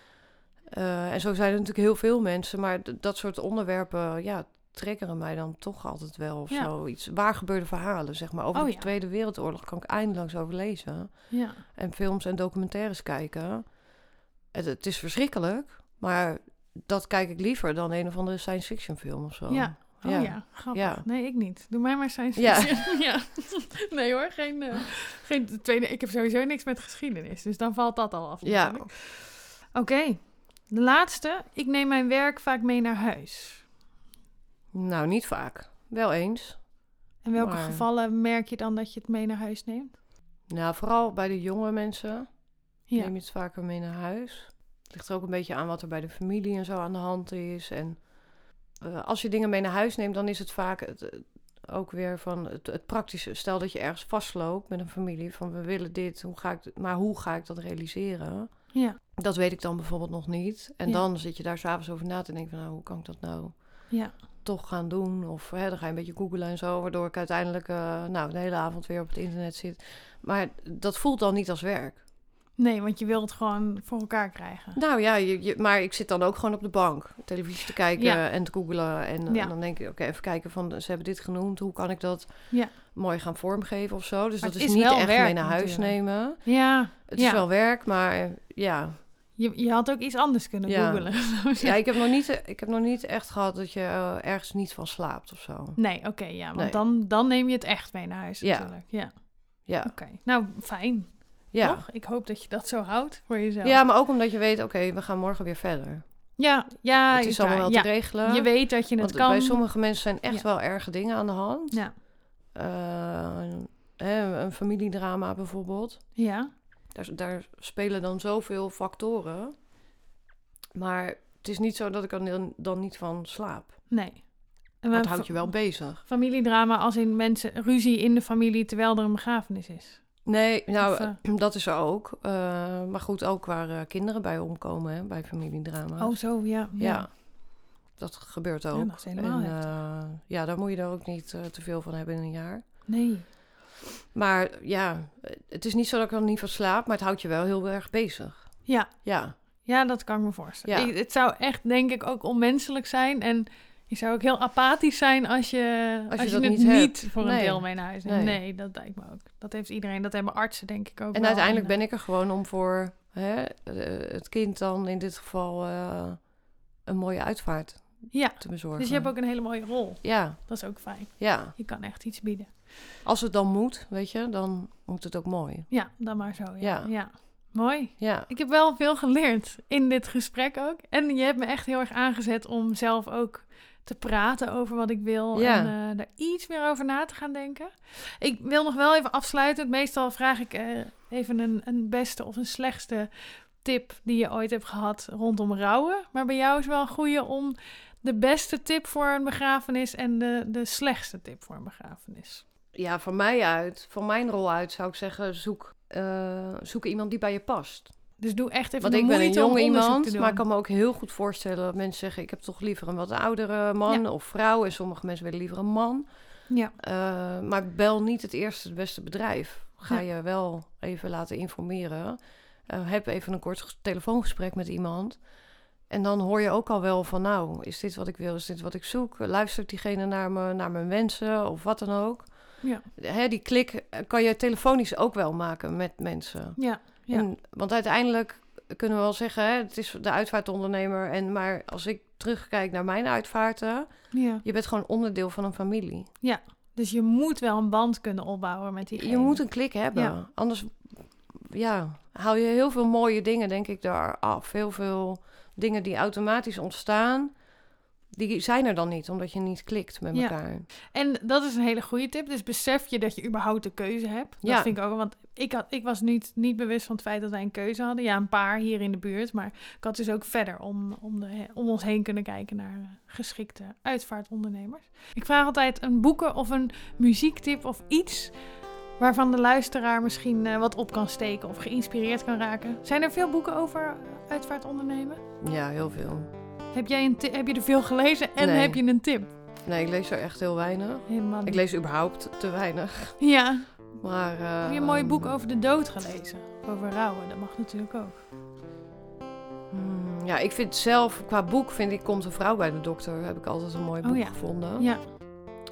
En zo zijn er natuurlijk heel veel mensen, maar dat soort onderwerpen, ja, triggeren mij dan toch altijd wel of Ja. zoiets. Waar gebeurde verhalen, zeg maar. Over Oh de ja. Tweede Wereldoorlog kan ik eindeloos over lezen. Ja. En films en documentaires kijken. Het, het is verschrikkelijk, maar dat kijk ik liever dan een of andere science fiction film of zo. Ja. Oh ja, Ja. grappig. Ja. Nee, ik niet. Doe mij maar science Ja. fiction. Ja. Nee hoor, geen, eh, geen tweede. Ik heb sowieso niks met geschiedenis, dus dan valt dat al af. Ja. Oké, de laatste. Ik neem mijn werk vaak mee naar huis. Nou, niet vaak. Wel eens. In welke Maar- gevallen merk je dan dat je het mee naar huis neemt? Nou, vooral bij de jonge mensen Ja. neem je het vaker mee naar huis. Het ligt er ook een beetje aan wat er bij de familie en zo aan de hand is. En eh, als je dingen mee naar huis neemt, dan is het vaak het, het- ook weer van het, het praktische. Stel dat je ergens vastloopt met een familie van we willen dit, hoe ga ik, maar hoe ga ik dat realiseren? Ja. Dat weet ik dan bijvoorbeeld nog niet. En Ja. dan zit je daar s'avonds over na te denken van nou, hoe kan ik dat nou Ja. Toch gaan doen? Of hè, dan ga je een beetje googlen en zo, waardoor ik uiteindelijk eh, nou, de hele avond weer op het internet zit. Maar dat voelt dan niet als werk. Nee, want je wilt het gewoon voor elkaar krijgen. Nou ja, je, je- maar ik zit dan ook gewoon op de bank televisie te kijken Ja. en te googlen. En, Ja. en dan denk ik, oké, even kijken van, ze hebben dit genoemd. Hoe kan ik dat Ja. mooi gaan vormgeven of zo? Dus Maar dat is, is niet echt werk mee naar huis natuurlijk. nemen. Ja. Het is wel werk, maar ja. Je, je had ook iets anders kunnen Ja. googelen. ja ik, heb nog niet, ik heb nog niet echt gehad dat je eh, ergens niet van slaapt of zo. Nee, oké, ja. Want Nee. Dan, dan neem je het echt mee naar huis Ja. natuurlijk. Ja, Ja, oké. Nou, fijn. ja. Toch? Ik hoop dat je dat zo houdt voor jezelf. ja maar ook omdat je weet, oké, we gaan morgen weer verder. ja, ja het is allemaal wel te regelen. Je weet dat je het Want kan. bij sommige mensen zijn echt wel erge dingen aan de hand. Ja. Eh, een familiedrama bijvoorbeeld. Ja. Daar, daar spelen dan zoveel factoren. Maar het is niet zo dat ik er dan, dan niet van slaap. Nee. En fa- houdt je wel bezig. Familiedrama als in mensen ruzie in de familie terwijl er een begrafenis is. Nee, nou, Of, eh, dat is er ook. Eh, maar goed, ook waar eh, kinderen bij omkomen, hè, bij familiedrama's. Oh, zo, ja. ja. dat gebeurt ook. dat is helemaal en, ja, daar moet je er ook niet te veel van hebben in een jaar. Nee. Maar ja, het is niet zo dat ik er niet van slaap, maar het houdt je wel heel erg bezig. Ja. Ja, Ja, dat kan ik me voorstellen. Ja. Ik- het zou echt, denk ik, ook onmenselijk zijn. En je zou ook heel apathisch zijn als je, als je je, dat het niet voor een deel mee naar huis neemt. Nee. Nee. dat lijkt me ook. Dat heeft iedereen. Dat hebben artsen, denk ik ook. En uiteindelijk En, ben ik er gewoon om voor hè, eh, het kind dan in dit geval eh, een mooie uitvaart Ja, te bezorgen. dus je hebt ook een hele mooie rol. Ja, Dat is ook fijn. ja. Je kan echt iets bieden. Als het dan moet, weet je, dan moet het ook mooi. Ja, dan maar zo. Ja. Ja. Mooi. Ja, Ik heb wel veel geleerd in dit gesprek ook. En je hebt me echt heel erg aangezet om zelf ook te praten over wat ik wil. Ja. En eh, daar iets meer over na te gaan denken. Ik wil nog wel even afsluiten. Meestal vraag ik eh, even een, een beste of een slechtste tip die je ooit hebt gehad rondom rouwen. Maar bij jou is wel een goede om de beste tip voor een begrafenis en de, de slechtste tip voor een begrafenis. Ja, van mij uit, van mijn rol uit zou ik zeggen, zoek, eh, zoek iemand die bij je past. Dus doe echt even Want ik ben een te iemand, maar ik kan me ook heel goed voorstellen dat mensen zeggen... ik heb toch liever een wat oudere man of vrouw. En sommige mensen willen liever een man. Ja, Eh, maar bel niet het eerste, het beste bedrijf. Ga Ja. je wel even laten informeren. Eh, heb even een kort ges- telefoongesprek met iemand. En dan hoor je ook al wel van, nou, is dit wat ik wil? Is dit wat ik zoek? Luistert diegene naar, me, naar mijn wensen of wat dan ook? Ja, Hè, die klik eh, kan je telefonisch ook wel maken met mensen. ja. ja. En, want uiteindelijk kunnen we wel zeggen, hè, het is de uitvaartondernemer. En, maar als ik terugkijk naar mijn uitvaarten, ja. je bent gewoon onderdeel van een familie. Dus je moet wel een band kunnen opbouwen met die. Je moet een klik hebben. Ja. Anders ja, haal je heel veel mooie dingen, denk ik, daar af. Heel veel dingen die automatisch ontstaan, die zijn er dan niet, omdat je niet klikt met Ja. elkaar. En dat is een hele goede tip. Dus besef je dat je überhaupt een keuze hebt. Dat Ja. vind ik ook. Want ik, had, ik was niet, niet bewust van het feit dat wij een keuze hadden. Ja, een paar hier in de buurt. Maar ik had dus ook verder om, om, de, om ons heen kunnen kijken naar eh, geschikte uitvaartondernemers. Ik vraag altijd een boeken of een muziektip of iets waarvan de luisteraar misschien eh, wat op kan steken of geïnspireerd kan raken. Zijn er veel boeken over uitvaartondernemen? Ja, heel veel. Heb, jij een heb je er veel gelezen en Nee. heb je een tip? Nee, ik lees er echt heel weinig. Helemaal Ik lees überhaupt te weinig. Ja, Maar, eh, heb je een mooi boek over de dood gelezen? Over rouwen, dat mag natuurlijk ook. hmm, ja, ik vind zelf, qua boek vind ik Komt een vrouw bij de dokter, heb ik altijd een mooi Oh boek ja. gevonden. Ja,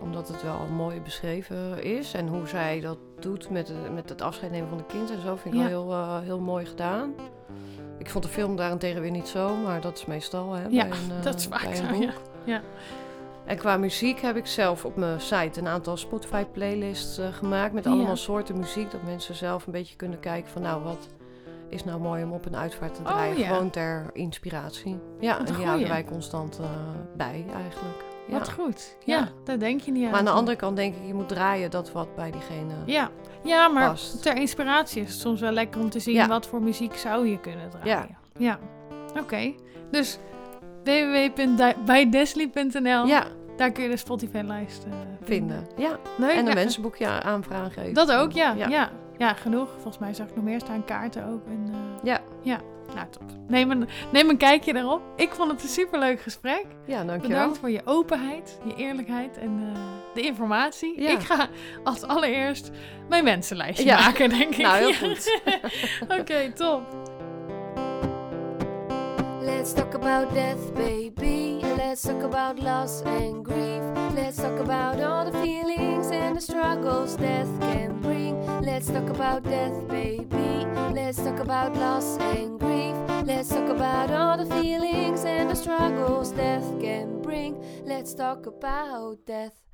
Omdat het wel mooi beschreven is. En hoe zij dat doet met, de- met het afscheid nemen van de kind en zo vind ik Ja. wel heel, eh, heel mooi gedaan. Ik vond de film daarentegen weer niet zo, maar dat is meestal hè, Ja, bij een, eh, dat is vaak zo, ja. Ja. En qua muziek heb ik zelf op mijn site een aantal Spotify playlists eh, gemaakt met allemaal Ja. soorten muziek. Dat mensen zelf een beetje kunnen kijken van nou wat is nou mooi om op een uitvaart te Oh, draaien. ja. Gewoon ter inspiratie. Ja, en die houden wij constant eh, bij eigenlijk. Ja. wat goed. Ja, Ja. daar denk je niet aan. Maar aan de andere kant denk ik, je moet draaien dat wat bij diegene Ja, ja maar past. ter inspiratie is het soms wel lekker om te zien Ja. wat voor muziek zou je kunnen draaien. Ja, oké. Dus www.bijdesli.nl, Ja, daar kun je de Spotify-lijst eh, vinden. Ja, Leuk. en een mensenboekje aanvragen. even. Dat ook, ja. Ja. ja. Genoeg. Volgens mij zag ik nog meer staan. Kaarten ook. En, eh, Ja. Ja, nou top. Neem een, neem een kijkje erop. Ik vond het een superleuk gesprek. Ja, dankjewel. Bedankt voor je openheid, je eerlijkheid en eh, de informatie. Ja. Ik ga als allereerst mijn mensenlijstje Ja. maken, denk ik. Nou, heel goed. Oké, top. Let's talk about death, baby. Let's talk about loss and grief. Let's talk about all the feelings and the struggles death can bring. Let's talk about death, baby. Let's talk about loss and grief. Let's talk about all the feelings and the struggles death can bring. Let's talk about death.